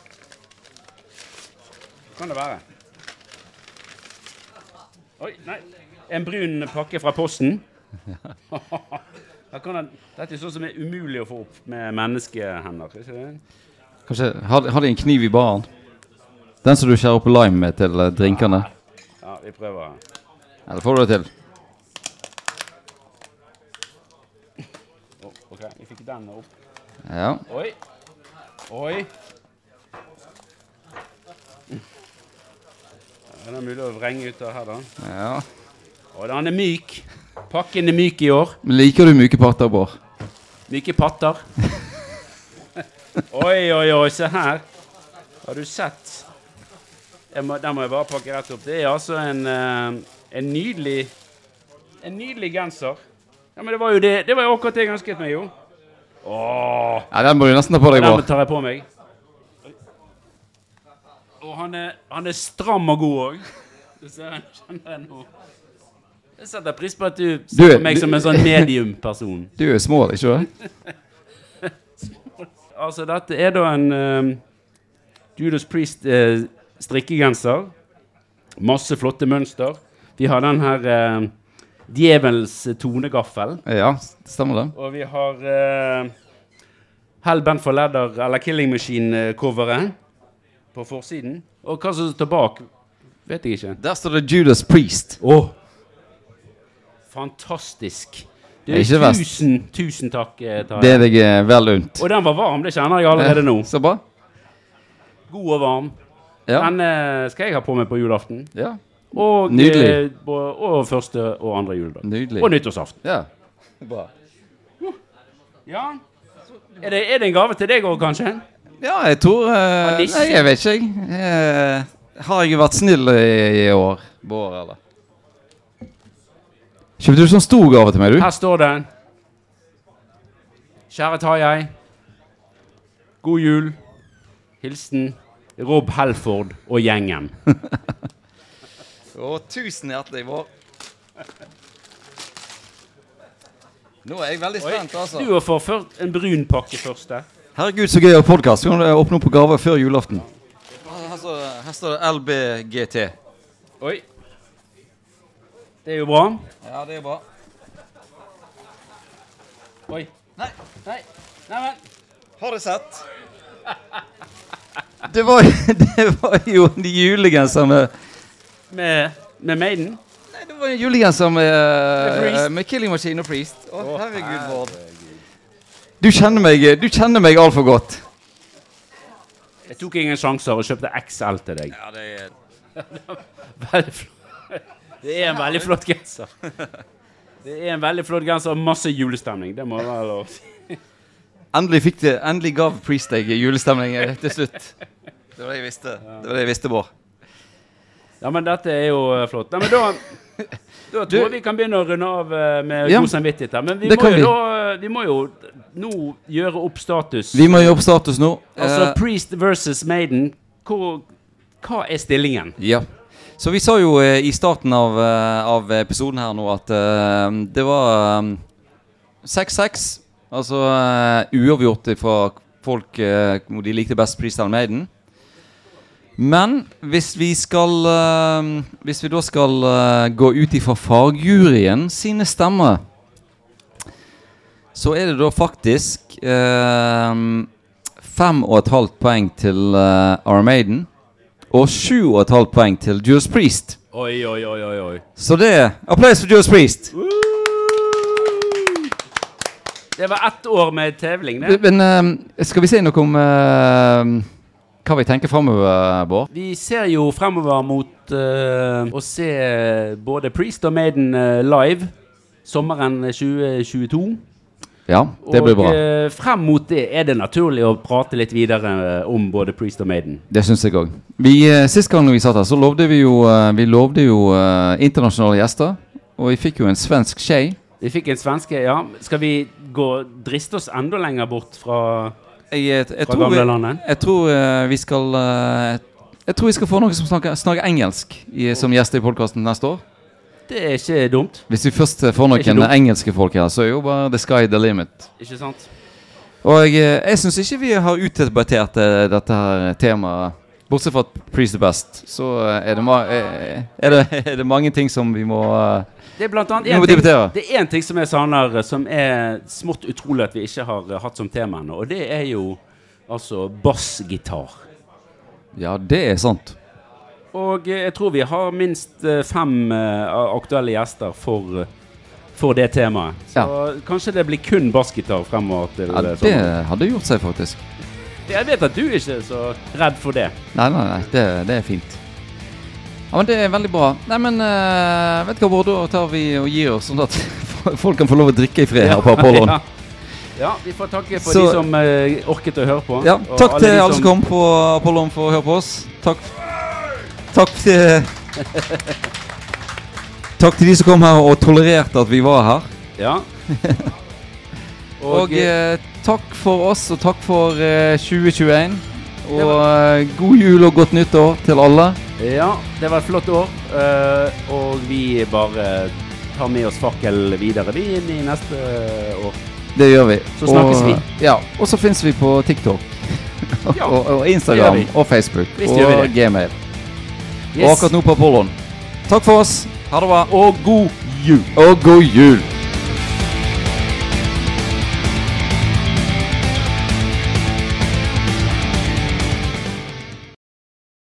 Kan det være? Oi, nei. En brun pakke fra Posten. Den, dette er sånn som er umulig å få opp med menneskehender. Ikke det? Kanskje Har, har de en kniv i baren? Den som du skjærer opp lime med til eh, drinkene? Ja, vi prøver. Eller får du det til? Oh, ok, vi fikk den opp. Ja. Oi. Oi. Er det mulig å vrenge ut av her, da? ja. Å, den er myk. Pakken er myk i år. Men liker du myke patter, Bård? Myke patter. oi, oi, oi, se her. Har du sett? Må, den må jeg bare pakke rett opp. Det er altså en, eh, en nydelig En nydelig genser. Ja, men det var jo det Det var jo akkurat det jeg ønsket meg, jo. Åh, Ja, Den må du nesten ta på deg, Bård. den tar jeg på meg. Han er, han er stram og god òg. Du ser kjenner jeg nå. Jeg setter pris på at du ser er- på meg som en sånn medium-person. (laughs) Du er små, ikke sant? (laughs) Altså, dette er da en um, Judas Priest uh, strikkegenser. Masse flotte mønster. Vi har den her uh, Djevelens tonegaffel. Ja, stemmer det. Og vi har uh, Hell Bent for Ladder eller Killing Machine-coveret på forsiden. Og hva som står bak, vet jeg ikke. Der står det Judas Priest. Åh! Fantastisk. Du, Det er ikke verst. tusen, tusen takk, eh, Tarjei. Det er deg eh, vel unt. Og den var varm, det kjenner jeg allerede nå. Så bra. God og varm. Ja. Den eh, skal jeg ha på meg på julaften. ja. Og, Nydelig. eh, på, og første og andre juledag. Nydelig. Og nyttårsaften. Ja. Bra. Ja. Er det, er det en gave til deg òg, kanskje? Ja, jeg tror uh, Nei, jeg vet ikke, jeg. Uh, har jeg vært snill i, i år, Bård, eller? Kjøpte du sånn stor gave til meg, du? Her står det Kjære Tarjei. God jul. Hilsen Rob Helford og gjengen. (laughs) Å, tusen hjertelig, Bård. Nå er jeg veldig spent, altså. Du har fått en brun pakke først. der. Herregud, så gøy å ha podkast. Kan du åpne opp på gaver før julaften? Her står, det- her står det LBGT. Oi. Det er jo bra. Ja, det er bra. Oi. Nei. Nei. Neimen. Har du sett? (laughs) Det var, det var jo en julegenser med Med, med Maiden. Nei, det var en julegenser med, Priest. med Killing Machine og Priest. Å, herregud, Bård. Du kjenner meg, du kjenner meg altfor godt. Jeg tok ingen sjanser og kjøpte XL til deg. Ja, det er (laughs) Veldig flott. Det er en veldig flott genser. Det er en veldig flott genser og masse julestemning. Det må være lov. å si. Endelig fikk det, endelig gav Priest deg julestemning eh, til slutt. Det var det jeg visste. Det var det jeg visste, Bård. Ja, men dette er jo eh, flott. Nei, men da, (laughs) da tror jeg vi kan begynne å runde av eh, med Ja. god samvittighet her. Men vi må, jo vi. da, vi må jo nå gjøre opp status. Vi må gjøre opp status nå. Altså Eh, Priest versus Maiden. Hvor, hva er stillingen? Ja. Så vi sa jo eh, i starten av, eh, av episoden her nå at uh, det var eh, 6-6 Altså uh, uavgjort fra folk uh, de likte best Freestyle Maiden. Men hvis vi skal eh, Hvis vi da skal eh, gå ut ifra fagjuryen sine stemmer, så er det da faktisk eh, fem og et halvt poeng til uh, Armaden. Og sju og et halvt poeng til Juice Priest. Oi, oi, oi, oi, oi. Så det Applaus for Juice Priest. Det var ett år med tevling, det. Men uh, skal vi si noe om eh, hva vi tenker framover, Bård? Vi ser jo fremover mot uh, å se både Priest og Maiden eh, live sommeren 2022. Ja, det blir bra. Og eh, frem mot det er det naturlig å prate litt videre eh, om både Priest og Maiden. Det syns jeg òg. Sist gang vi satt her, så lovde vi jo, eh, vi lovde jo uh, internasjonale gjester. Og vi fikk jo en svensk skje. Vi fikk en svenske, ja. Skal vi gå driste oss enda lenger bort fra, Jeg, jeg, tror, vi, jeg tror eh, vi skal eh, Jeg tror vi skal få noen som snakker, snakker engelsk i, som gjester i podkasten neste år. Det er ikke dumt, Hvis vi først eh, får noen engelske folk her, så er jo bare the sky the limit. ikke sant? Og jeg, jeg syns ikke vi har utdebattert dette her temaet. Bortsett fra at Priest the Best, så er det, er, det, (laughs) er det mange ting som vi må Det er blant annet en ting, det er en ting som jeg savner, som er smått utrolig at vi ikke har hatt som tema ennå, og det er jo altså bassgitar. Ja, det er sant. Og eh, jeg tror vi har minst eh, fem eh, aktuelle gjester for, for det temaet. Så kanskje det blir kun bassgitar fremover til Ja, det sånn. hadde gjort seg, faktisk. Jeg vet at du ikke er så redd for det. Nei, nei, nei, det, det er fint. Ja, men Det er veldig bra. Nei, men uh, vet du hva, Bård, da tar vi og gir oss, sånn at (laughs) folk kan få lov å drikke i fred her på (laughs) Apollon. Ja. ja, vi får takke for Så- de som uh, orket å høre på. Ja, takk til alle som kom på Apollon for å høre på oss. Takk Takk til (laughs) Takk til de som kom her og tolererte at vi var her. Ja. Og, eh, takk for oss, og takk for eh, 2021. Og eh, god jul og godt nyttår til alle. Ja, det var et flott år. eh, og vi bare tar med oss fakkel videre vi inn i neste år. Det gjør vi. Så snakkes og, vi. Ja, og så fins vi på TikTok. (laughs) Ja, og, og Instagram og Facebook Visst og Gmail. Gmail. Og akkurat nå på Apollon. Takk for oss. Ha det bra. Og god jul! Og god jul.